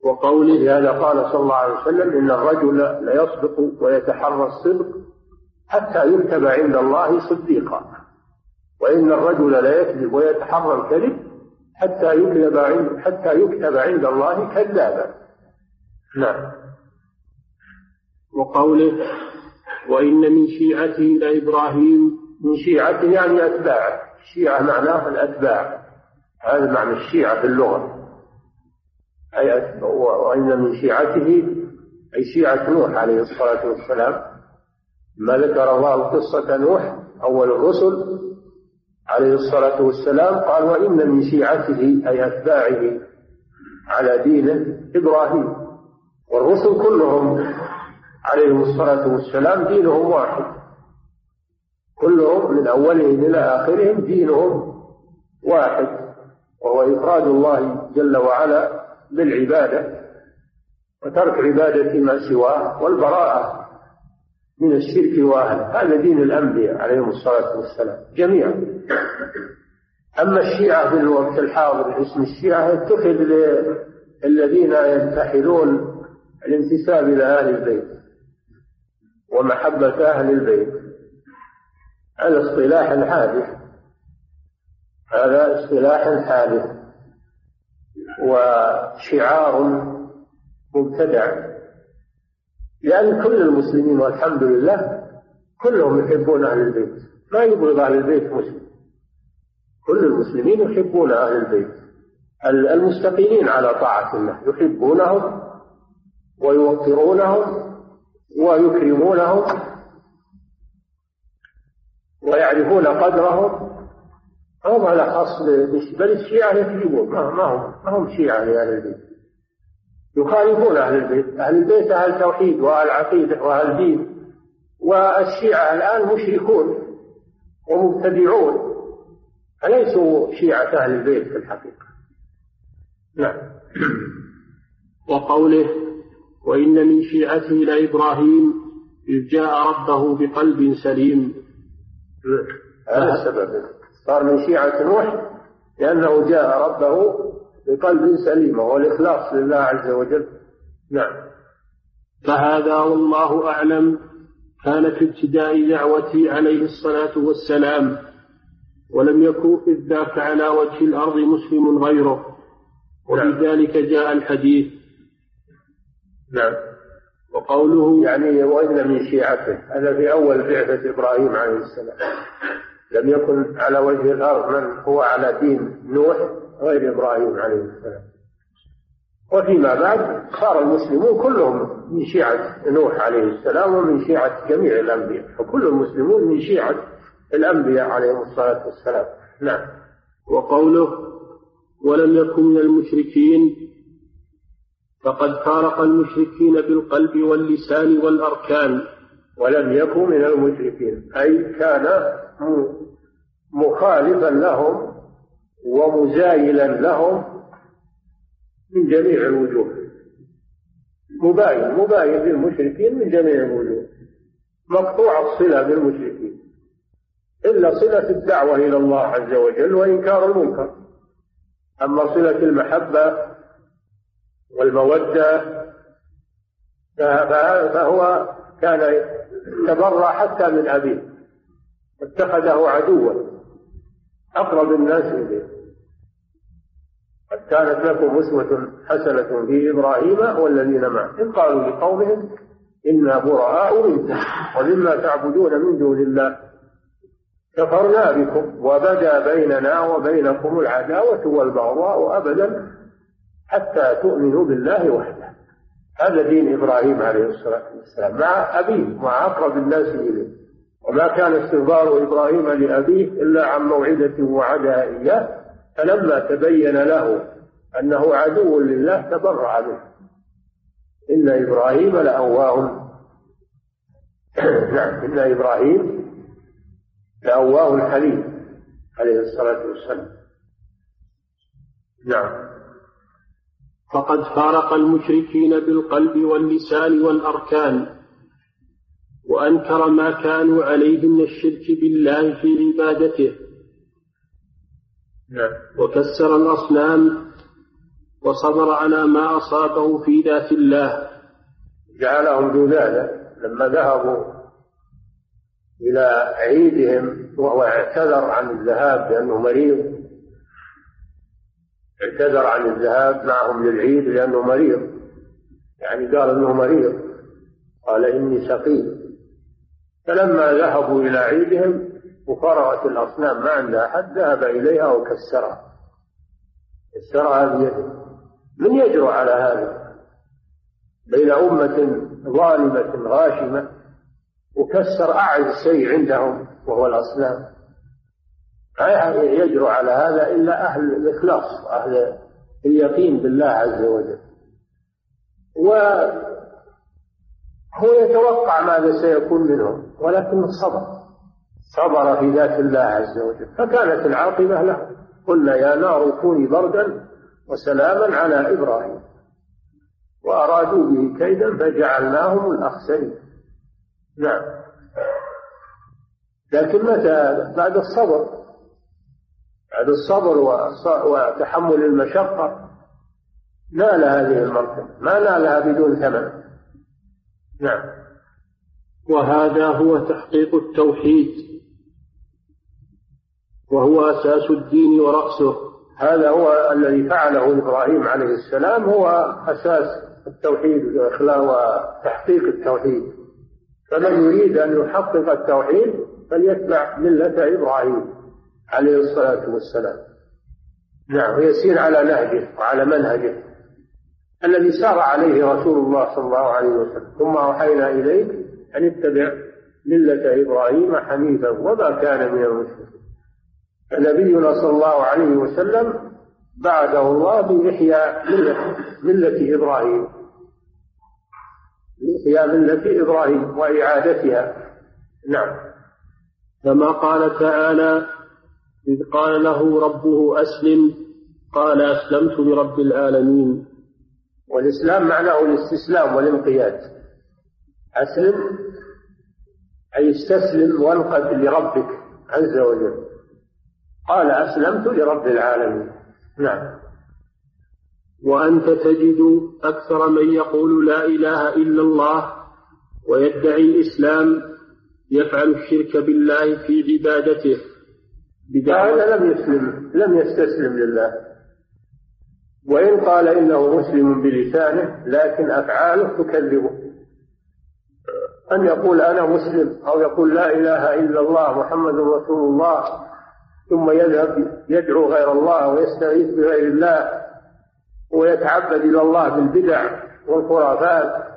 وقوله لهذا قال صلى الله عليه وسلم إن الرجل ليصدق ويتحرى الصدق حتى يكتب عند الله صديقا. وإن الرجل ليكذب ويتحرى الكذب حتى يكتب عند حتى يكتب عند الله كذابا. نعم. وقوله وإن من شيعته لإبراهيم من شيعته يعني أتباعه الشيعة معناه الأتباع. هذا معنى الشيعة في اللغة. أي وإن من شيعته أي شيعة نوح عليه الصلاة والسلام. ما ذكر الله قصة نوح أول الرسل عليه الصلاة والسلام قال وإن من شيعته أي أتباعه على دين إبراهيم. والرسل كلهم عليهم الصلاة والسلام دينهم واحد. كلهم من أولهم إلى آخرهم دينهم واحد وهو إفراد الله جل وعلا بالعبادة وترك عبادة ما سواه والبراءة من الشرك وأهله. هذا دين الأنبياء عليهم الصلاة والسلام جميعا. أما الشيعة في الوقت الحاضر اسم الشيعة اتخذ للذين ينتحلون الانتساب إلى أهل البيت ومحبة أهل البيت. هذا اصطلاح حادث. هذا اصطلاح حادث وشعار مبتدع. لأن كل المسلمين والحمد لله كلهم يحبون أهل البيت. ما يبغض أهل البيت مسلم. كل المسلمين يحبون أهل البيت. المستقيمين على طاعة الله. يحبونهم ويوقرونهم ويكرمونهم ويعرفون قدرهم. هم على خاص بل الشيعة يكذبون. ما هم ما هم شيعة لأهل البيت. يخالفون أهل البيت. أهل البيت أهل توحيد وأهل عقيدة وأهل دين والشيعة الآن مشركون ومبتدعون. أليسوا شيعة أهل البيت في الحقيقة؟ نعم. وقوله وإن من شيعته لإبراهيم إذ جاء ربه بقلب سليم. هذا السبب. صار من شيعة نوح لأنه جاء ربه بقلب سليم وهو الإخلاص لله عز وجل. نعم. فهذا والله أعلم. كان في ابتداء دعوته عليه الصلاة والسلام ولم يكن إذ ذاك على وجه الأرض مسلم غيره. ولذلك جاء الحديث. نعم. وقوله يعني وإن من شيعته. هذا في أول بعثة إبراهيم عليه السلام. لم يكن على وجه الأرض من هو على دين نوح غير إبراهيم عليه السلام. وفيما بعد صار المسلمون كلهم من شيعة نوح عليه السلام ومن شيعة جميع الأنبياء. فكل المسلمون من شيعة الأنبياء عليهم الصلاة والسلام. نعم. وقوله ولم يكن من المشركين فقد فارق المشركين بالقلب واللسان والأركان. ولم يكن من المشركين. أي كان مخالفا لهم ومزايلا لهم من جميع الوجوه. مباين مباين للمشركين من جميع الوجوه. مقطوع الصلة بالمشركين. إلا صلة الدعوة إلى الله عز وجل وإنكار المنكر. أما صلة المحبة والمودة فهو كان تبرع حتى من أبيه اتخذه عدوا أقرب الناس إليه. قد كانت لكم أسوة حسنة في إبراهيم والذين معه إذ قالوا لقومهم إنا براء منكم ومما تعبدون من دون الله. كفرنا بكم وبدا بيننا وبينكم العداوة والبغضاء أبدا حتى تؤمنوا بالله وحده. هذا دين إبراهيم عليه الصلاة والسلام. مع أبيه مع أقرب الناس إليه. وما كان استغفار إبراهيم لأبيه إلا عن موعدة وعدها إياه فلما تبين له أنه عدو لله تبرأ منه إن إبراهيم لأواه. (clears throat) نعم إن إبراهيم لأواه حليم عليه الصلاة والسلام. نعم. فقد فارق المشركين بالقلب واللسان والأركان وأنكر ما كانوا عليه من الشرك بالله في عبادته. نعم. وكسر الأصنام وصبر على ما أصابه في ذات الله. جعلهم ذلالا لما ذهبوا إلى عيدهم وهو اعتذر عن الذهاب لأنه مريض. اعتذر عن الذهاب معهم للعيد لأنه مريض. يعني قال أنه مريض. قال إني سقيم. فلما ذهبوا إلى عيدهم وفرغت الأصنام ما عندها أحد ذهب إليها وكسرها. كسرها بيده من يجرؤ على هذا؟ بين أمة ظالمة غاشمة وكسر أعز شيء عندهم وهو الأصنام. يجرؤ على هذا إلا أهل الإخلاص أهل اليقين بالله عز وجل. وهو يتوقع ماذا سيكون منهم ولكن صبر. صبر في ذات الله عز وجل. فكانت العاقبة له. قلنا يا نار كوني بردا وسلاما على إبراهيم. وأرادوا به كيدا فجعلناهم الأخسرين. نعم. لكن متى؟ بعد الصبر. بعد الصبر وتحمل المشقة. نال هذه المرتبة. ما نالها بدون ثمن. نعم. وهذا هو تحقيق التوحيد. وهو أساس الدين ورأسه. هذا هو الذي فعله إبراهيم عليه السلام. هو أساس التوحيد وتحقيق التوحيد. فمن يريد أن يحقق التوحيد فليتبع ملة إبراهيم. عليه الصلاة والسلام. نعم. ويسير على نهجه وعلى منهجه الذي سار عليه رسول الله صلى الله عليه وسلم. ثم أوحينا إليك أن اتبع ملة إبراهيم حنيفا وما كان من المشركين. فنبينا صلى الله عليه وسلم بعده الله بإحياء ملة, ملة إبراهيم. بإحياء ملة إبراهيم وإعادتها. نعم. كما قال تعالى إذ قال له ربه أسلم قال أسلمت لرب العالمين. والإسلام معناه الاستسلام والانقياد. أسلم أي استسلم وانقد لربك عز وجل. قال أسلمت لرب العالمين. نعم. وأنت تجد أكثر من يقول لا إله إلا الله ويدعي الإسلام يفعل الشرك بالله في عبادته. هذا لم يسلم لم يستسلم لله. وإن قال إنه مسلم بلسانه لكن أفعاله تكذبه أن يقول أنا مسلم أو يقول لا إله إلا الله محمد رسول الله ثم يذهب يدعو غير الله ويستغيث بغير الله ويتعبد إلى الله بالبدع والخرافات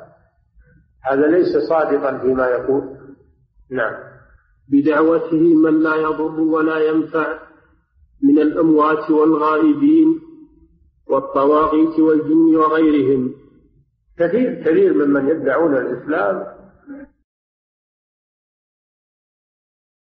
هذا ليس صادقا فيما يقول. نعم. بدعوته من لا يضر ولا ينفع من الأموات والغائبين والطواغيت والجن وغيرهم. كثير كثير ممن يدعون الإسلام